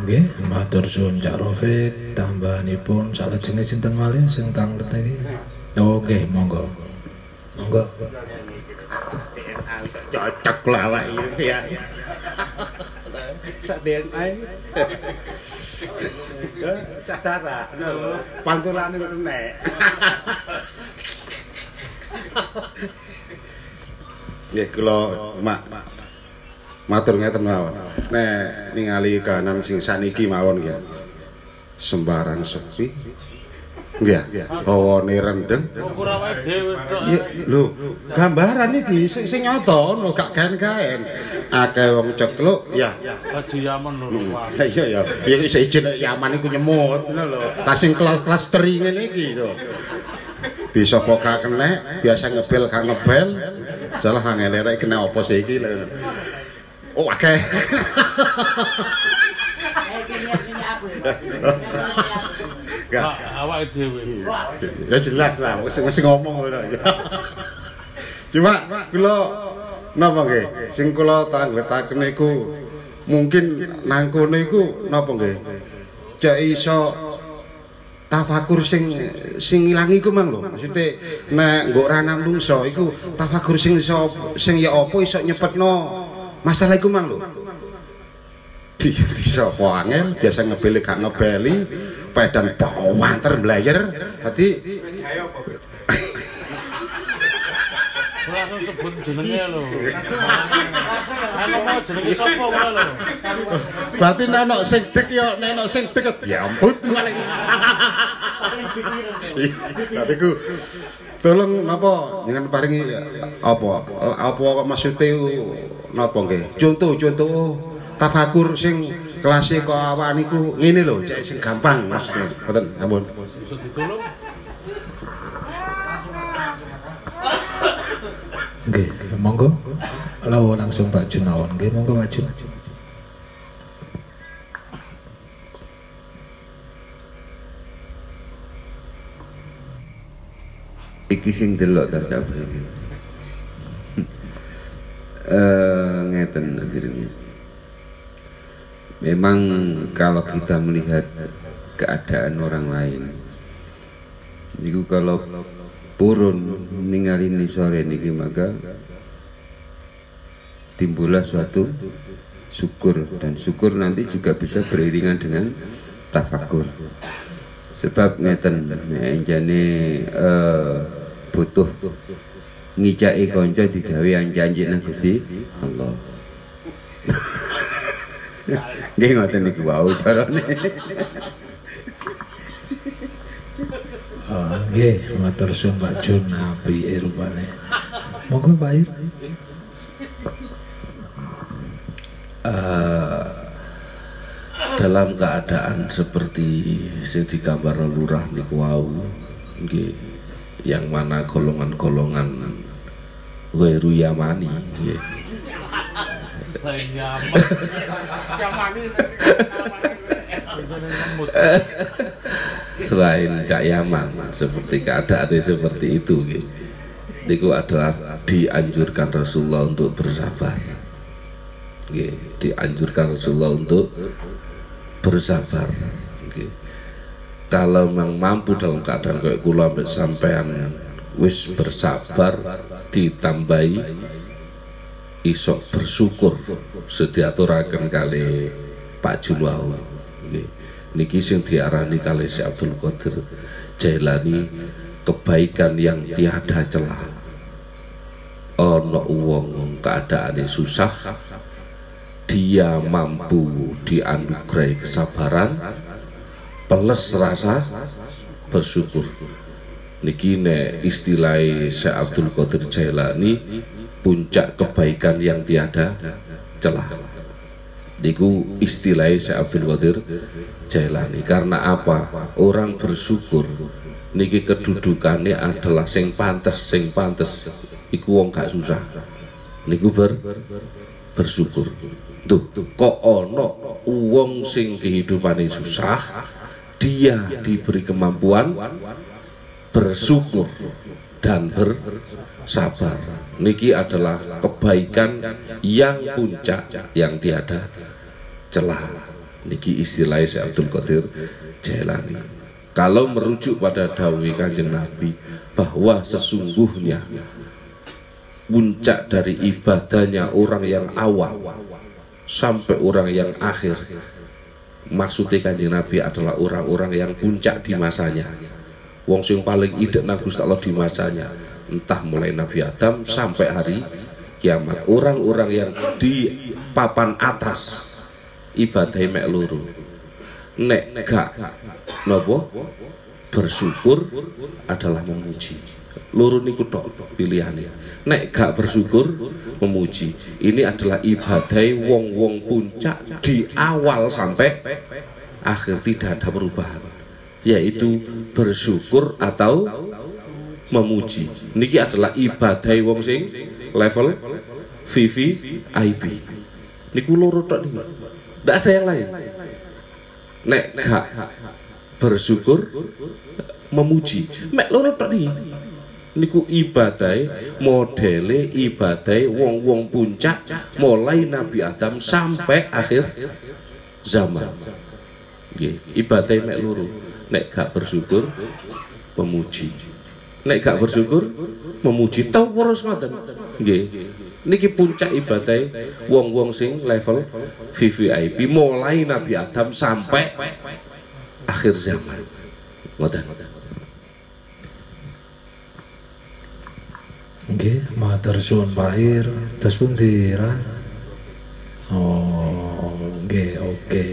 Nggih, matur suwun Cak Rafiq, tambahanipun salajenge sinten malih sing tanglet iki? Oke, monggo. Monggo. cocok lah awak iki ya sak DNA sadara pantulane kok nek Nggih kula mak matur ngeten mawon. Nek ningali kahanan sing saniki mawon nggih. Sembarang sepi. Nggih, hawane rendeng. Ukur awake dhewe tok. Ya, lho, gambaran iki sing sing nyata ono gak gaen-gaen. Akeh wong cekluk, ya. Lagi Yaman lho. Wah. Lah iya ya, ya iso ijen nek Yaman iku nyemut ngono lho. Lah sing kelas-kelas teri ngene iki to. Bisa kok gak kena, biasa ngebel gak ngebel. Salah angel rek kena apa sih iki lho. Oh, akeh. Gak. Wah, Awake dhewe. Ya jelas lah, wis wis ngomong ngono. Cuma kula napa nggih? Sing kula tangletaken iku mungkin nang kono iku napa nggih? Cek iso tafakur sing sing ilang iku mang lho. Maksude nek nggo ora nang lungso iku tafakur sing iso sing ya apa iso nyepetno masalah iku mang lho. Di sapa angel biasa ngebeli gak ngebeli pedan bawanter mblayer. Dadi Ora langsung sebut jenenge lho. Aku mau jenenge sapa wae lho. berarti nek sing dek ya nek sing dek ya diambut malah. Tapi ku tolong napa jangan paringi apa apa maksude napa nggih contoh contoh tafakur sing kelasé kok awak niku ngene lho cek sing gampang maksudnya mboten ampun. Nggih, monggo. Lawo langsung Pak Jun mawon. Nggih, monggo Pak Jun. iki sing delok ta. Eh ngeten hadirin. Memang kalau kita melihat keadaan orang lain Niku kalau purun ningali ni sore niki maka timbullah suatu syukur. Dan syukur nanti juga bisa beriringan dengan tafakur. Sebab ngeten jane eh, butuh ngijaki kanca digawe anjanji nang Gusti Allah nggih ngoten niku wau carane Oh, nggih, matur suwun Pak Jun apike rupane. Monggo Pak Ir. Eh, dalam keadaan seperti sing digambar lurah niku wau nggih yang mana golongan-golongan Wairu Yamani nggih Selain Yaman. Yamani. selain Cak Yaman seperti keadaannya seperti itu gitu. Niku adalah dianjurkan Rasulullah untuk bersabar. Nggih, dianjurkan Rasulullah untuk bersabar. Nggih. Kalau memang mampu dalam keadaan kayak kula sampean wis bersabar ditambahi isok bersyukur sediaturaken kali Pak nggih. Niki sing diarani kali si Abdul Qadir Jailani kebaikan yang tiada celah. Ono wong keadaane susah dia mampu dianugerahi kesabaran peles rasa bersyukur. Niki ne istilah Syekh Abdul Qadir Jailani puncak kebaikan yang tiada celah. Niku istilah Syekh Abdul Qadir Jailani. Karena apa? Orang bersyukur niki kedudukannya adalah sing pantes sing pantes. Iku wong gak susah. Niku ber bersyukur. Tuh kok ono wong sing kehidupannya susah dia diberi kemampuan bersyukur dan bersabar niki adalah kebaikan yang puncak yang tiada celah. Niki istilahnya Syekh Abdul Qadir Jailani. Kalau merujuk pada dawi kanjeng Nabi bahwa sesungguhnya puncak dari ibadahnya orang yang awal sampai orang yang akhir maksudnya kanjeng Nabi adalah orang-orang yang puncak di masanya. Wong sing paling idek nang Gusti Allah di masanya entah mulai Nabi Adam sampai hari kiamat. Orang-orang yang di papan atas ibadah mek loro. Nek gak nopo bersyukur adalah memuji. Loro niku tok pilihane. Nek gak bersyukur memuji. Ini adalah ibadah wong-wong puncak di awal sampai akhir. Tidak ada perubahan. Yaitu bersyukur atau memuji. Niki adalah ibadah wong sing level VVIP niku loro tok niku ndak ada yang lain. Nek gak bersyukur memuji. Mek loro tok niki niku ibadai modele ibadai wong-wong puncak mulai Nabi Adam sampai akhir zaman. Nggih ibadai mek loro. Nek gak bersyukur memuji nek gak bersyukur memuji tau terus ngoten nggih niki puncak ibadai wong-wong sing level VVIP mulai Nabi Adam sampai akhir zaman ngoten Nggih, matur suwun Pak Ir. Terus pundi ra? Oh, nggih, oke.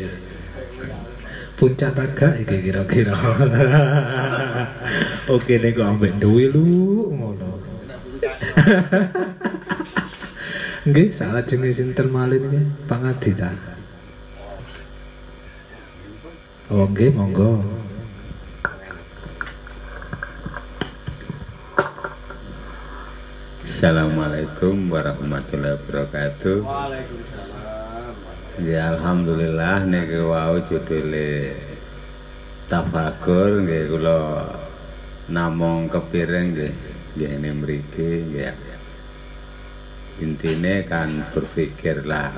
Puncak tagak iki kira-kira. oke niku ambek duwe lu ngono. Nggih, salah jenis sinten malih niki, Pak Ngadi ta. Oh, nggih, monggo. Assalamualaikum warahmatullahi wabarakatuh. Ya alhamdulillah niki wau judule tafakur nggih kula namung kepiring nggih nggih mriki nggih. Intine kan berpikir lah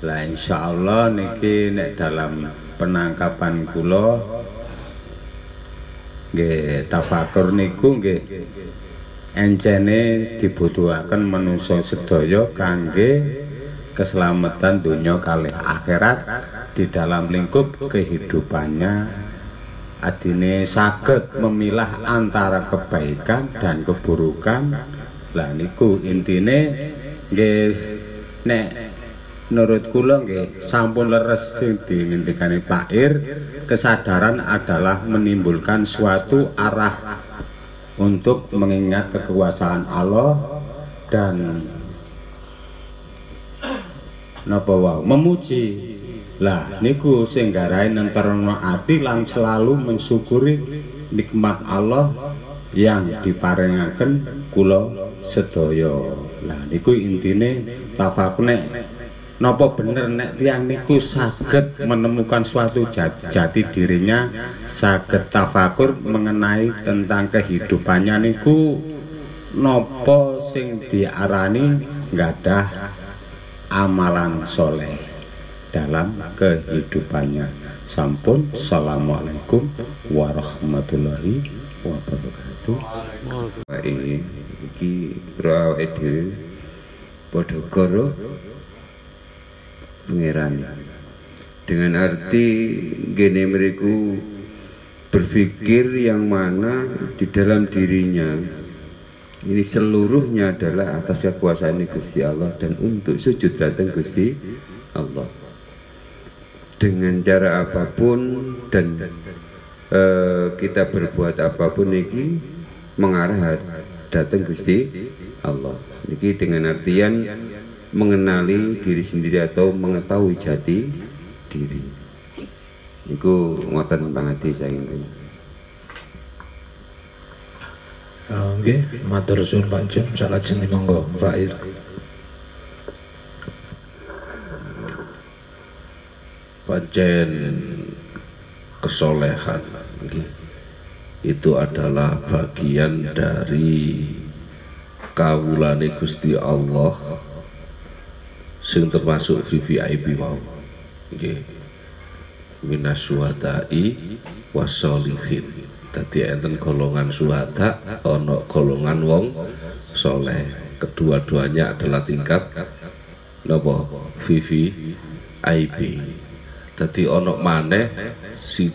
lah insyaallah niki nek dalam penangkapan kula nggih tafakur niku nggih encene dibutuhaken manungsa sedaya kangge keselamatan dunia kali akhirat di dalam lingkup kehidupannya. Adine saged memilah antara kebaikan dan keburukan. Lah niku intine nggih nek menurut kula nggih sampun leres sing dingendikane Pak Ir kesadaran adalah menimbulkan suatu arah untuk mengingat kekuasaan Allah dan napa wae memuji. Lah niku sing garai nenterno ati lan selalu mensyukuri nikmat Allah yang diparingaken kula sedaya. Lah niku intine tafakur nek napa bener nek tiang niku saged menemukan suatu jati dirinya saged tafakur mengenai tentang kehidupannya niku napa sing diarani gadah amalan soleh dalam kehidupannya. Sampun. Assalamualaikum warahmatullahi wabarakatuh. Iki ro awake dhewe pangeran. Dengan arti gene meriku berpikir yang mana di dalam dirinya ini seluruhnya adalah atas kekuasaan Gusti Allah dan untuk sujud datang Gusti Allah. Dengan cara apa pun dan eh, kita berbuat apa pun ini mengarah datang Gusti Allah. Ini dengan artian mengenali diri sendiri atau mengetahui jati diri. Iku ngoten pangati saya ingin Oke, matur suwun Pak Jun, salajeng monggo. Pak Ir. pancen kesolehan nggih. itu adalah bagian dari kawulane Gusti Allah sing termasuk VVIP wau nggih. Minas syuhada'i wasolihin dadi enten golongan syuhada ana golongan wong soleh. Kedua-duanya adalah tingkat napa? VVIP dadi ana maneh si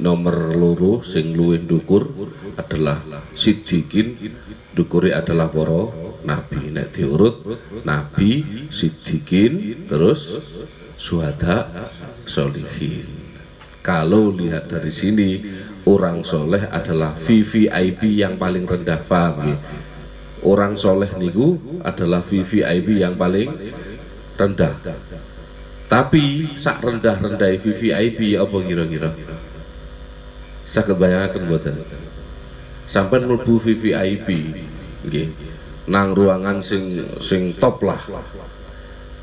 nomor loro sing luwih ndukur adalah sidikin dukure adalah para nabi. Nek diurut nabi sidikin terus suhada solihin. Kalau lihat dari sini orang soleh adalah VVIP yang paling rendah paham ya? orang soleh niku adalah VVIP yang paling rendah. Tapi sak rendah-rendah VVIP apa kira-kira? Sakit bayangkan buatan sampai mlebu VVIP nggih nang ruangan sing sing top lah.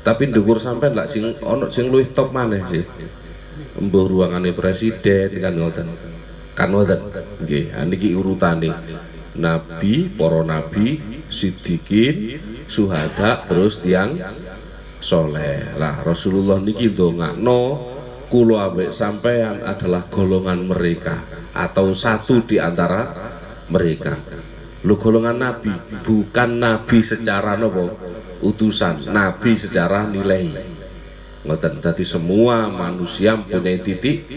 Tapi ndukur sampai lah sing ono sing luwih top maneh sih. Mbuh ruangane presiden kan ngoten kan nggih niki urutane. Nabi para nabi sidikin suhada terus tiang soleh. Lah Rasulullah niki ndongakno kula ambek sampean adalah golongan mereka atau satu di antara mereka. Lu golongan nabi bukan nabi secara nopo utusan nabi secara nilai. Ngoten tadi semua manusia mempunyai titik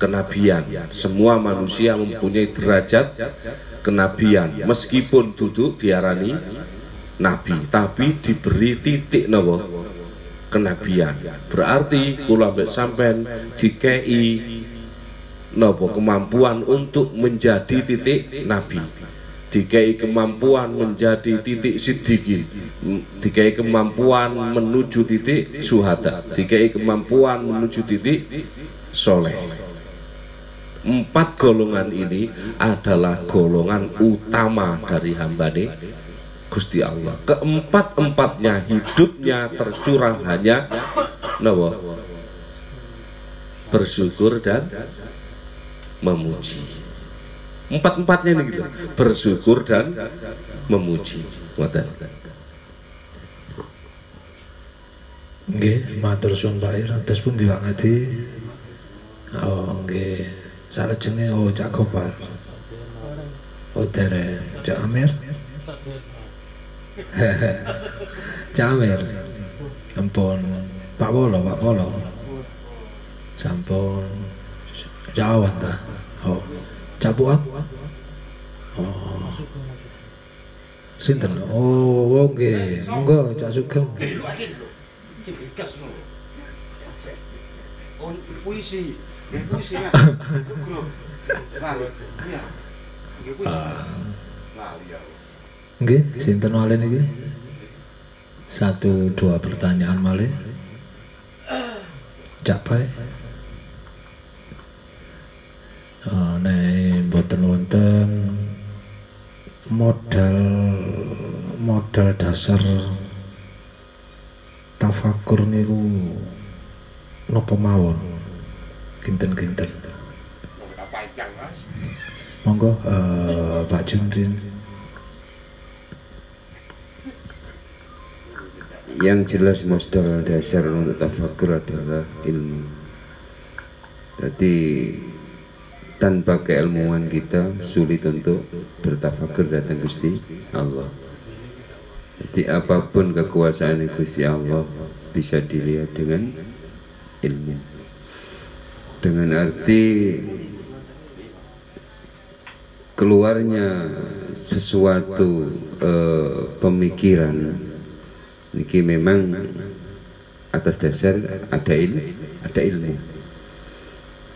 kenabian. Semua manusia mempunyai derajat kenabian. Meskipun duduk diarani nabi tapi diberi titik nopo kenabian. Berarti kula ambek sampean dikei nopo kemampuan untuk menjadi titik nabi. Dikei kemampuan menjadi titik sidikin dikei kemampuan menuju titik suhada dikei kemampuan menuju titik soleh empat golongan ini adalah golongan utama dari hambane Gusti Allah keempat-empatnya hidupnya tercurah hanya nawa bersyukur dan memuji. Empat-empatnya ini gitu bersyukur dan memuji. Ngoten. Nggih, matur suwun Pak terus pun diwangati. Oh, nggih. Salajenge oh Cak Gopar. Oh, dere Cak Amir. Cak Amir. Ampun, Pak Polo, Pak Polo. Sampun Jawan ta. Oh, Cak Puak. Oh. Sinten? Oh, oh nggih. Monggo Cak Sugeng. Oh, puisi. Nggih ya. Nah, iya. Nggih. Nah, iya. Nggih, sinten malih niki? Satu dua pertanyaan malih. Capai. Oh, nek mboten wonten modal modal dasar tafakur niku napa mawon kinten-kinten monggo eh, Pak Jundrin yang jelas modal dasar untuk tafakur adalah ilmu. Jadi tanpa keilmuan kita sulit untuk bertafakur datang Gusti Allah. Jadi apa pun kekuasaan Gusti Allah bisa dilihat dengan ilmu dengan arti keluarnya sesuatu eh, pemikiran. Niki memang atas dasar ada il, ada ilmu.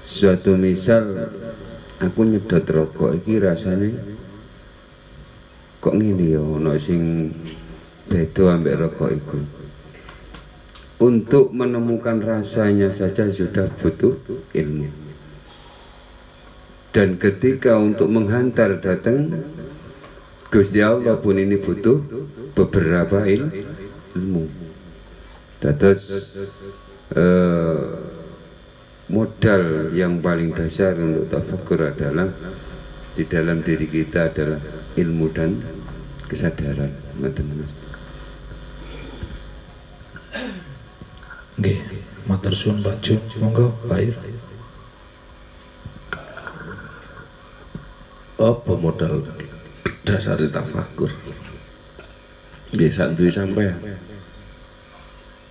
Suatu misal aku nyedot rokok iki rasanya kok ngene ya ono sing beda ambek rokok iku untuk menemukan rasanya saja sudah butuh ilmu dan ketika untuk menghantar datang Gusti Allah pun ini butuh beberapa il, ilmu Terus eh, modal yang paling dasar untuk tafakur adalah di dalam diri kita adalah ilmu dan kesadaran. Ngoten, Nggih, matur suwun Pak Jun. Monggo, Pak Ir. apa modal dasar tafakur? Nggih sak duwe sampean.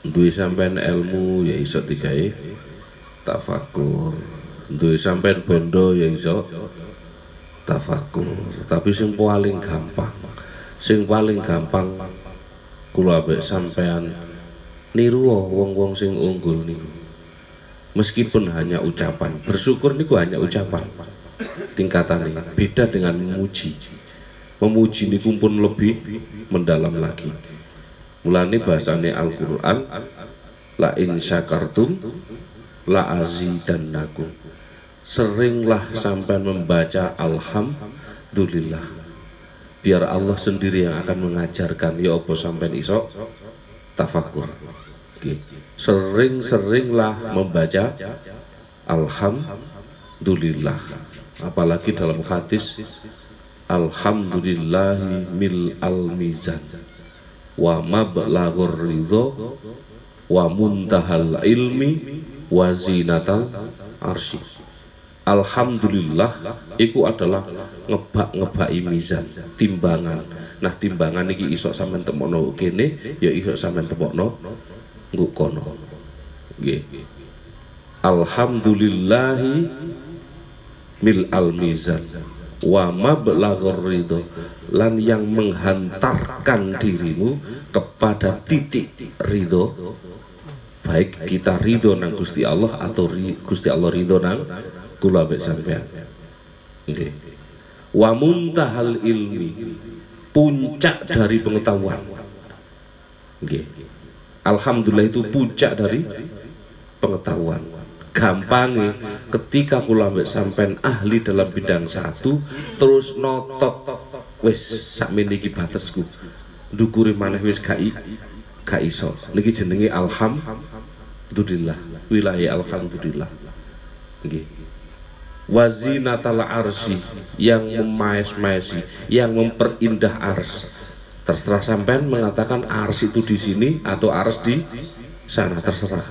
Duwe sampean ilmu ya iso digawe tafakur. Duwe sampean bondo ya iso tafakur. Tapi sing paling gampang sing paling gampang kula ambek sampean niru wong-wong sing unggul niku. Meskipun hanya ucapan bersyukur niku hanya ucapan. Tingkatannya beda dengan memuji. Memuji niku pun lebih mendalam lagi. Mulane bahasane Al-Qur'an la in syakartum la azidannakum. Seringlah sampai membaca alhamdulillah. Biar Allah sendiri yang akan mengajarkan ya apa sampai iso? Tafakur Oke. sering-seringlah membaca alhamdulillah apalagi dalam hadis alhamdulillahi mil al mizan wa mablaghur ridho wa muntahal ilmi wa zinatal arsy Alhamdulillah iku adalah ngebak-ngebaki mizan, timbangan. Nah, timbangan iki iso sampean temokno kene, ya iso sampean temokno nggo. Alhamdulillahi mil al mizan wa mablaghur ridho lan yang menghantarkan dirimu kepada titik ridho baik kita ridho nang Gusti Allah atau Gusti Allah ridho nang kula mek sampean. Nggih. Wa muntahal ilmi puncak dari pengetahuan. Nggih alhamdulillah itu puncak dari pengetahuan. Gampangnya ketika kula mek sampean ahli dalam bidang satu terus notok wis sakmene iki batesku ndukure maneh wis gak gak iso. Niki jenenge alhamdulillah. Wilayah alhamdulillah. Nggih. Wazinatal arsi yang memaes-maesi yang memperindah ars terserah sampean mengatakan ars itu di sini atau ars di sana terserah.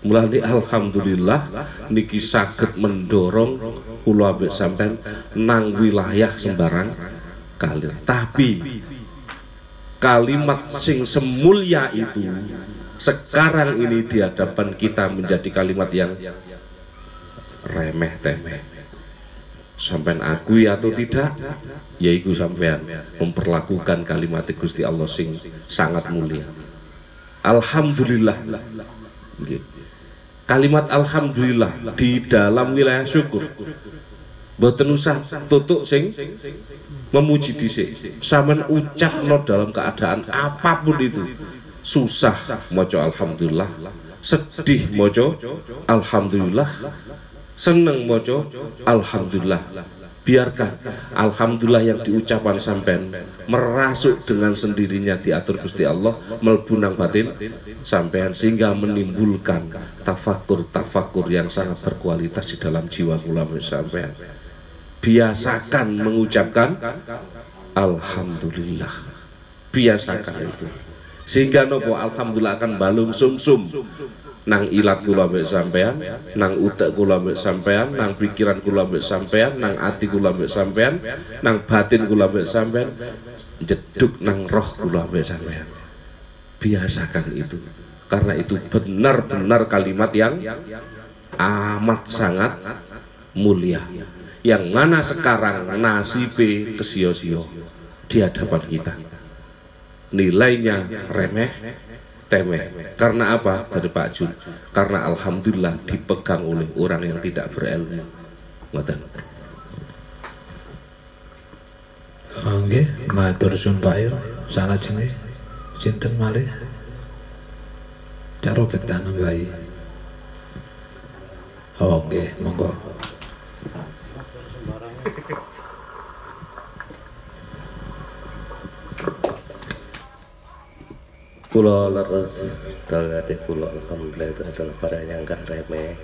Mulai alhamdulillah niki sakit mendorong kula ambek sampean nang wilayah sembarang kalir. Tapi kalimat sing semulia itu sekarang ini di hadapan kita menjadi kalimat yang remeh temeh sampean akui atau tidak? Yaitu sampean memperlakukan kalimat Gusti Allah sing sangat mulia. Alhamdulillah. Kalimat Alhamdulillah di dalam wilayah syukur. Boten usah tutuk sing memuji dhisik. Sampeyan ucapno dalam keadaan apa pun itu. Susah maca alhamdulillah, sedih maca alhamdulillah, seneng maca alhamdulillah. Biarkan alhamdulillah yang diucapkan sampean merasuk dengan sendirinya diatur Gusti Allah melbunang batin sampean sehingga menimbulkan tafakur-tafakur yang sangat berkualitas di dalam jiwa kula sampean. Biasakan mengucapkan alhamdulillah. Biasakan itu. Sehingga nopo alhamdulillah akan balung sumsum. -sum nang ilat kula mbek sampean, nang utek kula mbek sampean, nang pikiran kula mbek sampean, nang ati kula mbek sampean, nang batin kula mbek sampean, jeduk nang roh kula mbek sampean. Biasakan itu. Karena itu benar-benar kalimat yang amat sangat mulia yang mana sekarang nasibe kesio-sio di hadapan kita nilainya remeh temeh. Karena apa? Dari Pak Jun. Karena alhamdulillah dipegang oleh orang yang tidak berilmu. Ngoten. Oke, matur sun Pak Ir, salah jenis, cinten malih, cara robek tanam bayi. Oke, monggo. Pulau leres adik pulau Alhamdulillah itu adalah barang yang gak remeh.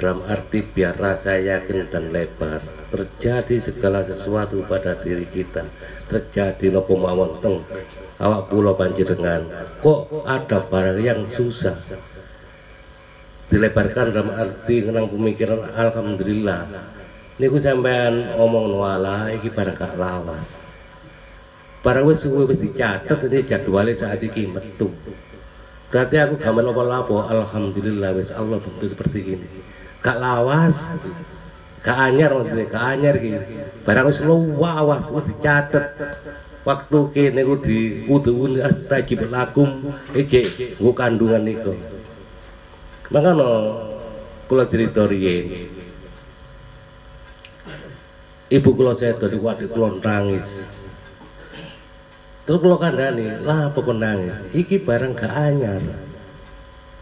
Dalam arti biar rasa yakin dan lebar terjadi segala sesuatu pada diri kita terjadi nopo mawon teng awak pulau banjir dengan kok ada barang yang susah? Dilebarkan dalam arti ngenang pemikiran Alhamdulillah. Niku sampean omong wala iki barang gak lawas barang wis suwe wis dicatet ini jadwalnya saat ini metu. Berarti aku gak menopo lapo alhamdulillah wis Allah bentuk seperti ini. Gak lawas. Gak anyar maksudnya gak anyar gitu barang wis luwas wis dicatet. Waktu kene ku di udhun astajib lakum iki nggo kandungan niku. Makanya kula cerita riyen. Ibu kula sedo niku adik kula nangis terus kula kandhani lah pokok nangis. Iki barang gak anyar.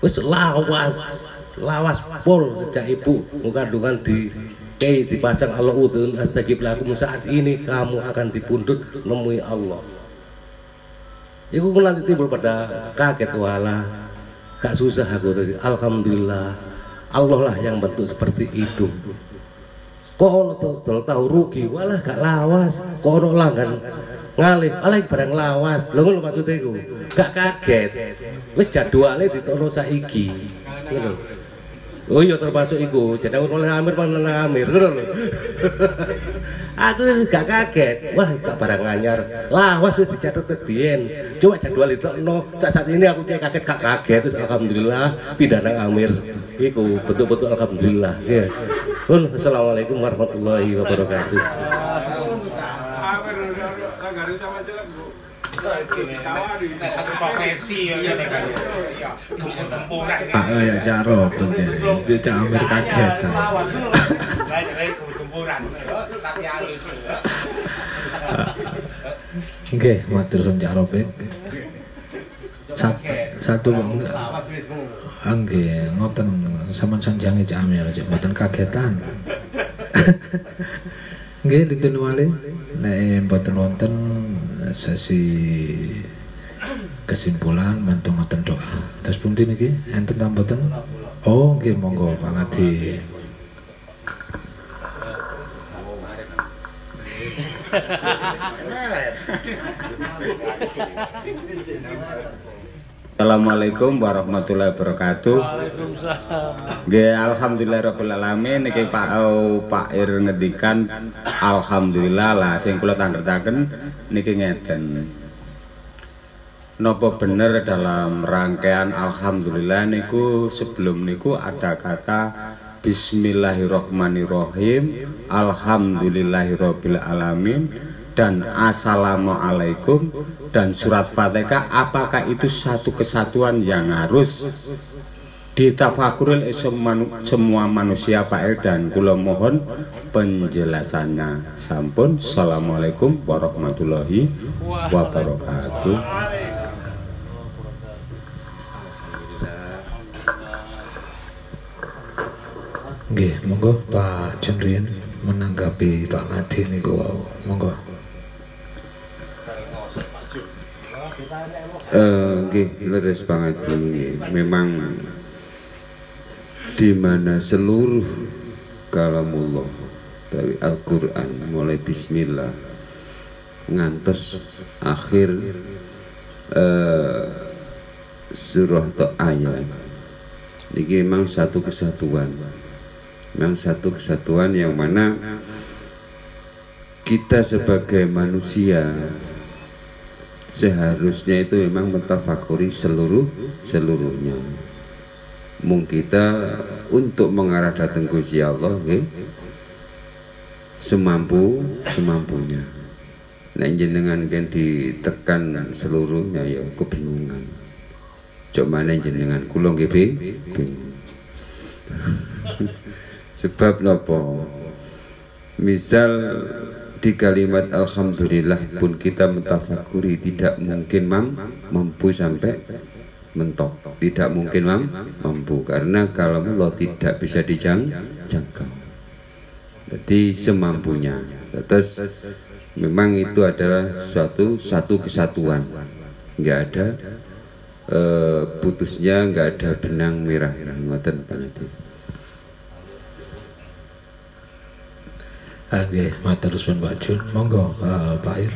Wis lawas lawas pol sejak ibu kandungan di Kei dipasang Allah udun astajib lakum saat ini kamu akan dipundut nemui Allah. Iku nanti timbul pada kaget wala gak susah aku tadi. Alhamdulillah Allah lah yang bentuk seperti itu. Kok tahu rugi walah gak lawas. Kok ono langgan ngalih malah barang lawas lho ngono maksudnya iku gak kaget wis jadwale ditono saiki ngono Oh iya termasuk iku, jadi aku oleh Amir mana Amir, ngono lho. aku gak kaget, wah gak barang anyar, lawas wis dicatat ke biyen. Coba jadwal itu no, saat, saat ini aku cek kaget gak kaget, terus alhamdulillah pindah nang Amir. Iku betul-betul alhamdulillah. Ya. Pun assalamualaikum warahmatullahi wabarakatuh. Satu profesi ya gempuran Pak ya caro penjene. Itu cak Amir kaget. tapi halus Nggih, matur suwun cak Robek. Satu, enggak. Nggih, ngoten sampean sanjange cak Amir aja. Mboten kagetan. Nggih, dinten wali nek mboten wonten sesi kesimpulan mantu ngoten doa. Terus pundi niki enten ta mboten? Oh, nggih monggo Pak Ngadi. Assalamualaikum warahmatullahi wabarakatuh. Nggih alhamdulillahirabbil alamin niki Pak oh, Pak Ir ngedikan alhamdulillah lah sing kula tandhetaken niki ngeten. Napa bener dalam rangkaian alhamdulillah niku sebelum niku ada kata Bismillahirrahmanirrahim Alhamdulillahirabbil alamin dan Assalamualaikum. Dan surat Fatihah apakah itu satu kesatuan yang harus ditafakuril semua manusia Pak El dan kula mohon penjelasannya. Sampun. Assalamualaikum warahmatullahi wabarakatuh. Nggih, monggo Pak Junrian menanggapi Pak Ngadi niku wau. Monggo. Eh, nggih leres nggih. Memang di mana seluruh kalamullah dari Al-Qur'an mulai bismillah ngantos akhir eh, surah ayat ini memang satu kesatuan memang satu kesatuan yang mana kita sebagai manusia seharusnya itu memang mentafakuri seluruh seluruhnya. Mung kita untuk mengarah datang Gusti Allah okay? semampu semampunya. Nek jenengan kan ditekan seluruhnya ya kebingungan. Cok mana jenengan kula nggih bing bingung. Sebab nopo misal di kalimat Alhamdulillah pun kita mentafakuri tidak mungkin mam, mampu sampai mentok. Tidak mungkin mam, mampu karena kalau Allah tidak bisa dijangkau jadi semampunya. Terus memang itu adalah suatu satu kesatuan. Nggak ada uh, putusnya nggak ada benang merah. Ngoten paniti Oke, matur suwun Pak Jun. Monggo uh, Pak Ir.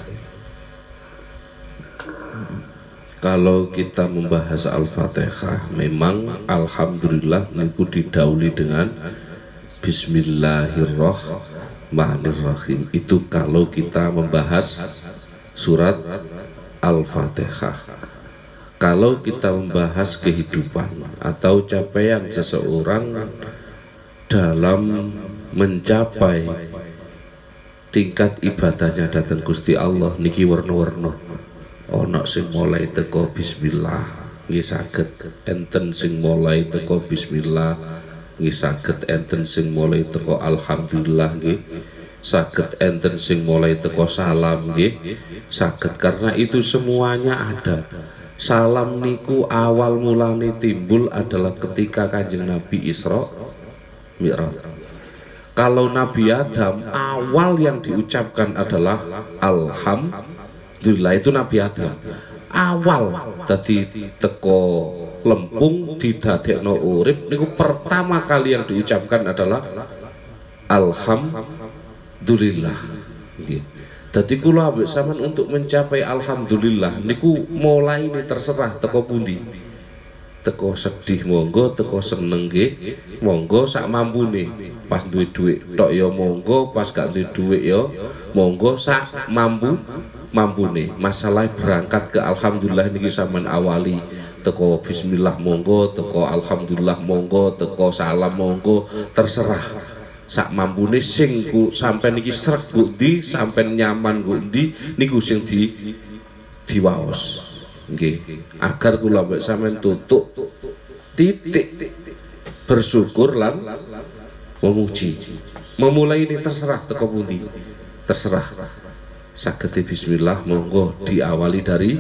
Kalau kita membahas Al-Fatihah, memang Alhamdulillah niku didauli dengan Bismillahirrahmanirrahim. Itu kalau kita membahas surat Al-Fatihah. Kalau kita membahas kehidupan atau capaian seseorang dalam mencapai tingkat ibadahnya datang Gusti Allah niki warna-warna ono sing mulai teko bismillah nggih saged. Enten sing mulai teko bismillah nggih saged. Enten sing mulai teko alhamdulillah nggih saged. Enten sing mulai teko salam nggih saged. Karena itu semuanya ada. Salam niku awal mulane timbul adalah ketika kanjeng Nabi Isra Mi'raj kalau Nabi Adam awal yang diucapkan adalah Alhamdulillah. Itu Nabi Adam. Awal. Tadi teko lempung didadekno urip. Niku pertama kali yang diucapkan adalah Alhamdulillah. Jadi kula ambek sampean untuk mencapai alhamdulillah niku mulai ini terserah teko pundi. Teko sedih monggo, teko seneng nggih, monggo sak mampune. Pas duit duit tok ya monggo pas gak duit duit ya monggo sak mampu mampu nih masalah berangkat ke alhamdulillah niki sampean awali. Teko bismillah monggo teko alhamdulillah monggo teko salam monggo terserah. Sak mampune sing ku sampai niki srek ku di sampai nyaman ku di niku sing di diwaos nggih. Agar kula mbek sampean tutuk titik bersyukur lan memuji. Memulai ini terserah teko pundi? Terserah. Saged bismillah monggo diawali dari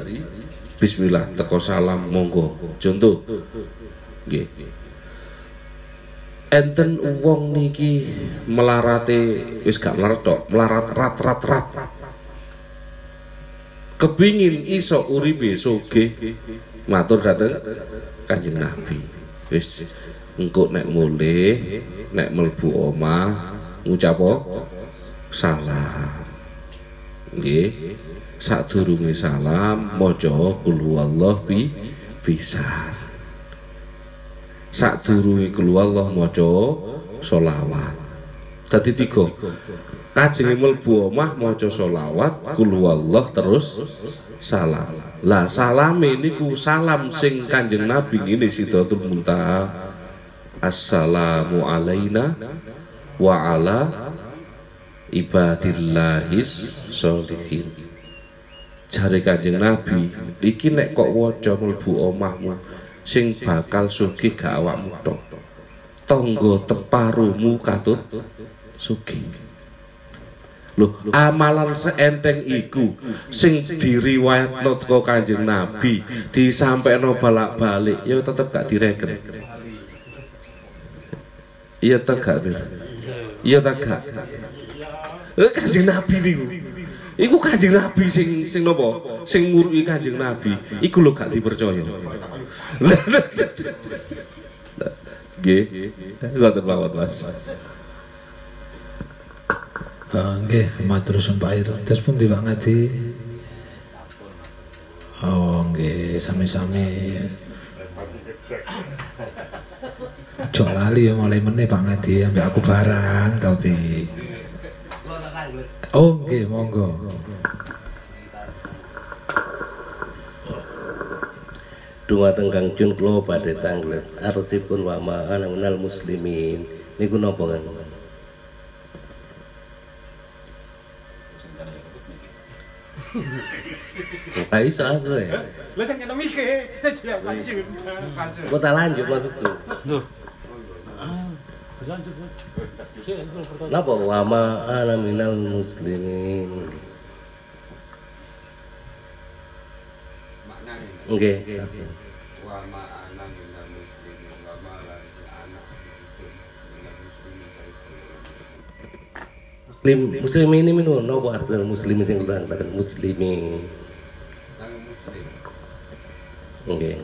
bismillah. Teko salam monggo. Contoh. Nggih. Enten wong niki melarate wis gak melarat tok melarat rat rat rat kepingin iso uripe sugih matur dateng kanjeng nabi. Wis engko nek mulih nek mlebu omah ngucap salam. Nggih. Sadurunge salam maca kul huwallah bi bisa sadurunge kul huwallah maca selawat. Dadi tiga kajenge mlebu omah maca selawat kul huwallah terus salam. Lah salame niku salam sing kanjeng nabi ngene sidratul muntaha. Assalamu alaina wa ala ibadillahis sholihin jare kanjeng nabi iki nek kok waca mlebu omahmu sing bakal sugih gak awakmu tok tangga teparumu katut sugih Loh, amalan seenteng iku sing diriwayatno teko Kanjeng Nabi disampaikno balak-balik ya tetep gak direken. Iya tak gak Mir? Iya tak gak? Eh Kanjeng Nabi niku. Iku Kanjeng Nabi sing sing napa? Sing ngurui Kanjeng Nabi. Iku lho gak dipercaya. Nggih. Ngoten mawon Mas. Uh, nggih, matur suwun Pak Ir. Terus pun Pak Ngadi. Oh, nggih, sami-sami. Ojo lali ya mulai meneh Pak Ngadi ambek aku barang tapi. Oh, monggo. Dua tenggang jun kula badhe tanglet arsipun wa ma'ana minal muslimin niku napa kan Gak iso aku ya. Lah sing kena mikir, lanjut. Lanjut maksudku. Duh. Ah, lanjut. Napa wama ana minal muslimin. Nggih. Muslim muslimin ini minun napa arti muslimin sing kula katakan muslimin. Nggih.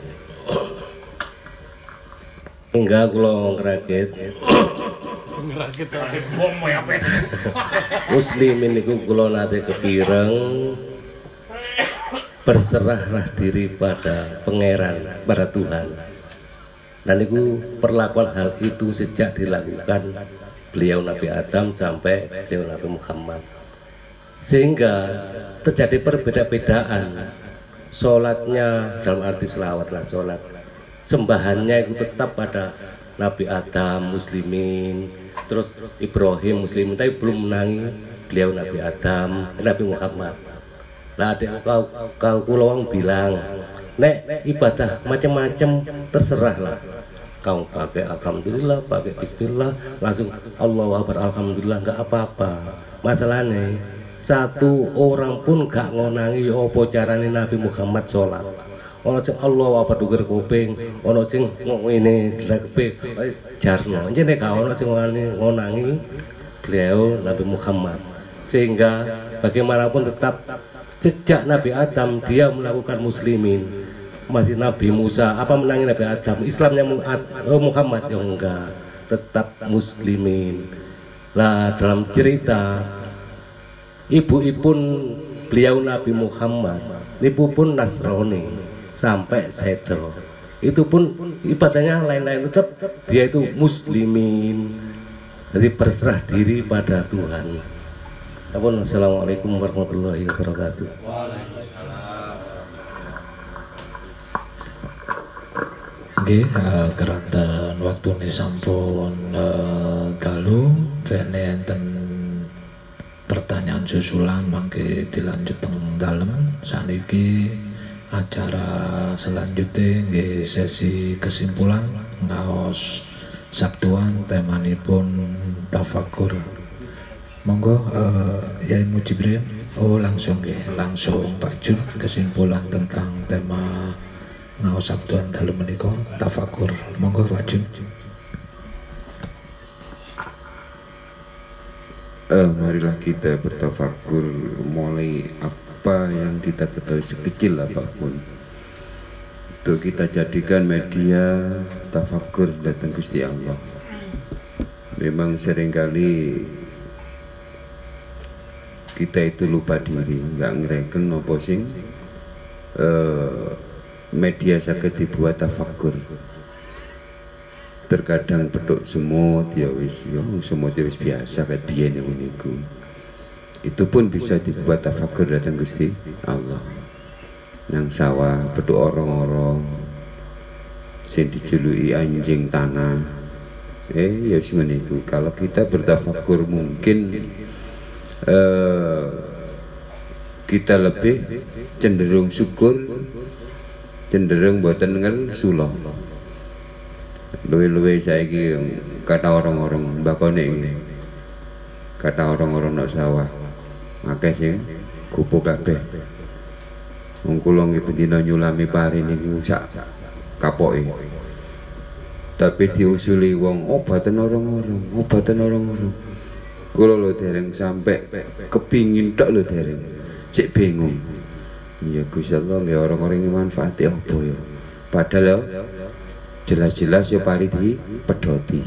Hingga kula ngrakit Ngerakit-rakit bom ya, Pak. muslimin niku kula nate kepireng berserahlah diri pada pangeran pada Tuhan dan itu perlakuan hal itu sejak dilakukan beliau Nabi Adam sampai beliau Nabi Muhammad. Sehingga terjadi perbeda-bedaan. Sholatnya dalam arti selawat lah sholat. Sembahannya itu tetap pada Nabi Adam muslimin terus Ibrahim muslimin tapi belum menangi beliau Nabi Adam Nabi Muhammad. Lah adik kau kau kulawang bilang nek ibadah macam-macam terserah lah kau pakai alhamdulillah pakai bismillah langsung Allah Akbar alhamdulillah nggak apa-apa. Masalahnya satu orang pun gak ngonangi ya apa carane Nabi Muhammad sholat? Ono sing Allah apa duger kuping ono sing ngene slepe jarno. Jene gak ono sing ngonangi beliau Nabi Muhammad. Sehingga bagaimanapun tetap sejak Nabi Adam dia melakukan muslimin masih Nabi Musa. Apa menangi Nabi Adam? Islamnya oh, Muhammad. Ya enggak. Tetap muslimin. Lah dalam cerita ibu-ipun beliau Nabi Muhammad. Ibu pun Nasrani. Sampai seto itu pun ibadahnya lain-lain. Tetap dia itu muslimin. Jadi berserah diri pada Tuhan. Assalamualaikum warahmatullahi wabarakatuh. Nggih, eh, keranten waktune sampun eh, dalu. Enten pertanyaan susulan mangke dilanjut teng dalem. Saniki acara selanjutnya nggih sesi kesimpulan. Ngaos Sabtuan temanipun tafakur. Monggo eh, Yai Mujibril. Oh langsung nggih langsung Pak Jun kesimpulan tentang tema ngaos sabtuan dalu menika tafakur. Monggo Pak Jun. Eh, marilah kita bertafakur. Mulai apa yang kita ketahui sekecil apa pun. Itu kita jadikan media tafakur datang Gusti Allah. Memang sering kali kita itu lupa diri nggak ngereken apa sing eh, media sakit dibuat tafakur terkadang peduk semut ya wis ya semut ya wis biasa kayak biyen yang niku. Itu pun bisa dibuat tafakur datang Gusti Allah. Nang sawah peduk orang-orang sing dijuluki anjing tanah. Eh ya wis ngene iku. Kalau kita bertafakur mungkin eh, kita lebih cenderung syukur cenderung buatan dengan suloh luwe-luwe saiki kata orang-orang bakone iki. Kata orang-orang nak sawah. Akeh sing kupu kabeh. Wong kula nggih nyulami pari niku sak kapoke. Tapi diusuli wong obatan orang-orang obatan orang-orang. Kula lho dereng sampai kepingin tok lho dereng. Cek bingung iya Gusti Allah nggih orang-orang ini manfaatnya apa ya? Padahal ya jelas-jelas ya pari di pedoti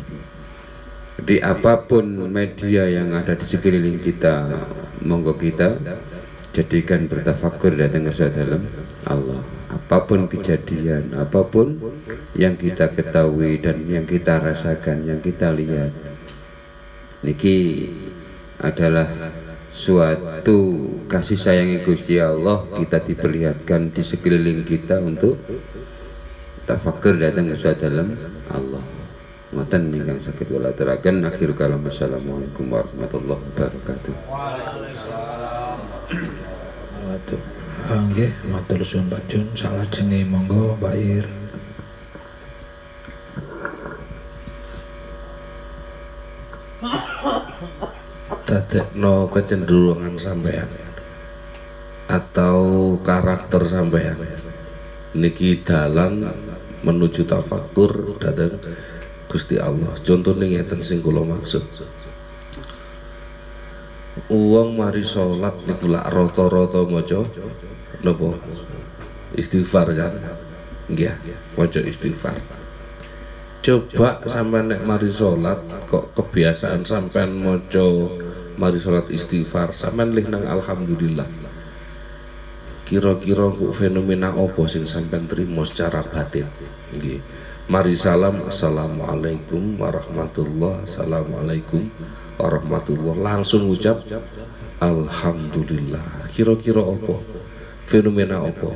di apa pun media yang ada di sekeliling kita monggo kita jadikan bertafakur datang ke dalam Allah. Apa pun kejadian apa pun yang kita ketahui dan yang kita rasakan yang kita lihat. Niki adalah suatu kasih sayang Gusti Allah kita diperlihatkan di sekeliling kita untuk tafakur datang ke dalam Allah ngoten ingkang sakit kula aturaken akhir kalam assalamualaikum warahmatullahi wabarakatuh. Ah, Nggih, matur suwun Pak Jun, salajenge monggo Ir. Dadekno kecenderungan sampean atau karakter sampean niki dalan menuju tafakur datang Gusti Allah. Contohnya ngeten sing kula maksud. Uang mari sholat niku lak rata-rata maca napa? Istighfar kan? Nggih maca istighfar. Coba sampai nek mari sholat kok kebiasaan sampean moco mari sholat istighfar. Sampean lih nang alhamdulillah. Kira-kira kok fenomena apa sing sampean terima secara batin? Nggih. Mari salam. Assalamualaikum warahmatullah. Assalamualaikum warahmatullah. Langsung ucap alhamdulillah. Kira-kira apa? Fenomena apa?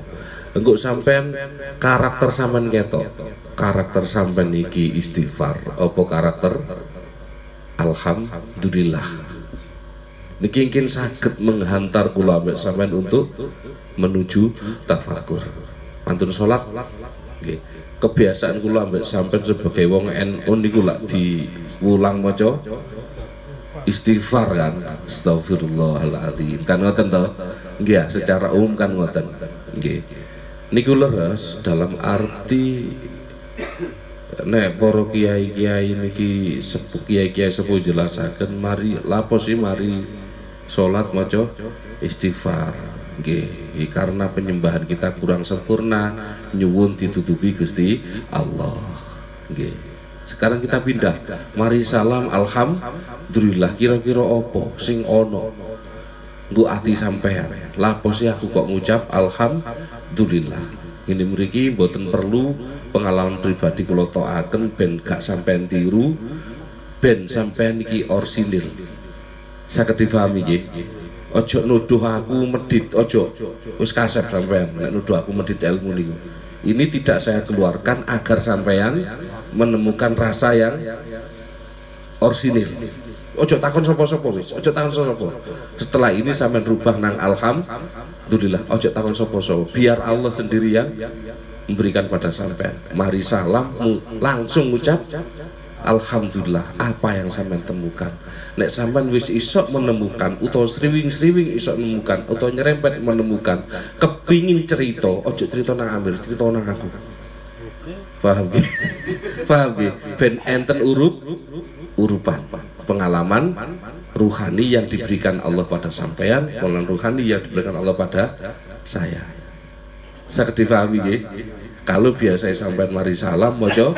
Engkau sampean karakter sampean ketok. Karakter sampean iki istighfar. Apa karakter? Alhamdulillah niki mungkin sakit menghantar kula ambek sampean untuk menuju tafakur mantun salat nggih. Kebiasaan kula ambek sampean sebagai wong NU niku lak diulang maca istighfar kan. Astagfirullahaladzim kan ngoten to? Nggih secara umum kan ngoten. Nggih. Niku leres dalam arti nek para kiai-kiai niki sepuh kiai-kiai sepuh jelasaken mari lapo sih mari salat maca istighfar. Nggih karena penyembahan kita kurang sempurna nyuwun ditutupi Gusti Allah. Nggih. Sekarang kita pindah. Mari salam alhamdulillah. Kira-kira opo sing ono? Nggo ati sampean. Lapo sih aku kok ngucap alhamdulillah? Ini mriki mboten perlu pengalaman pribadi kula toaken ben gak sampean tiru ben sampean iki orsinil saged difahami nggih ojo nuduh aku medit ojo. Wis kasep sampean nek nuduh aku medit ilmu niku. Ini tidak saya keluarkan agar sampean menemukan rasa yang orsinil. Ojo takon sopo-sopo wis. Ojo takon sopo setelah ini sampean rubah nang alhamdulillah. Ojo takon sopo-sopo biar Allah sendiri yang memberikan pada sampean. Mari salam langsung ucap Alhamdulillah apa yang sampean temukan nek sampean wis isok menemukan atau sriwing-sriwing isok menemukan atau nyerempet menemukan kepingin cerita ojo cerita nang Amir cerita nang aku paham gak? paham gak? ben enten urup urupan pengalaman ruhani yang diberikan Allah pada sampean pengalaman ruhani yang diberikan Allah pada saya saya difahami gak? kalau biasa sampai mari salam mojo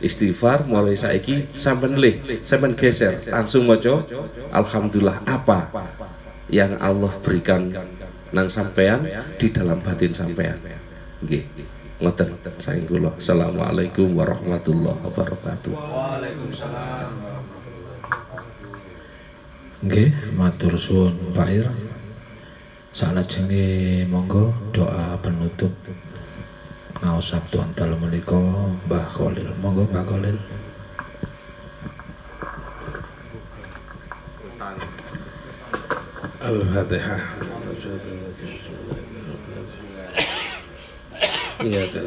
istighfar mulai saiki sampai lih sampai geser langsung mojo alhamdulillah apa yang Allah berikan nang sampean di dalam batin sampean nggih ngoten saking kula assalamualaikum warahmatullahi wabarakatuh Waalaikumsalam. Nggih, matur suwun Pak Ir. Salajenge monggo doa penutup ngaos Sabtu antal menika Mbah Khalil. Monggo Mbah Khalil. Al-Fatihah. Iya kan.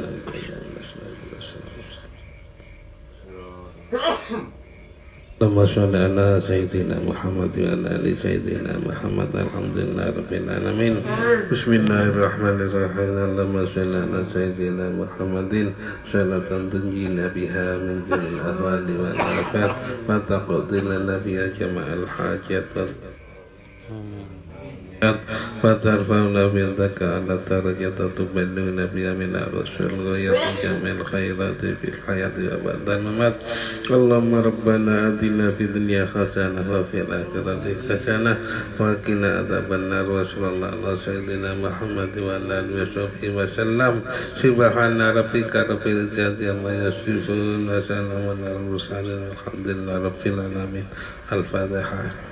اللهم صل على سيدنا محمد وعلى ال سيدنا محمد الحمد لله رب العالمين بسم الله الرحمن الرحيم اللهم صل على سيدنا محمد صلاة تنجينا بها من جميع الاهوال والافات وتقضي لنا بها جميع الحاجات فترفعنا بيدك على درجة تبلغنا بها من الرسول غاية جميع الخيرات في الحياة وبعد الممات اللهم ربنا آتنا في الدنيا حسنة وفي الآخرة حسنة وقنا عذاب النار وصلى الله على سيدنا محمد وعلى آله وصحبه وسلم سبحان ربك رب العزة عما يصفون وسلام على المرسلين والحمد لله رب العالمين الفاتحة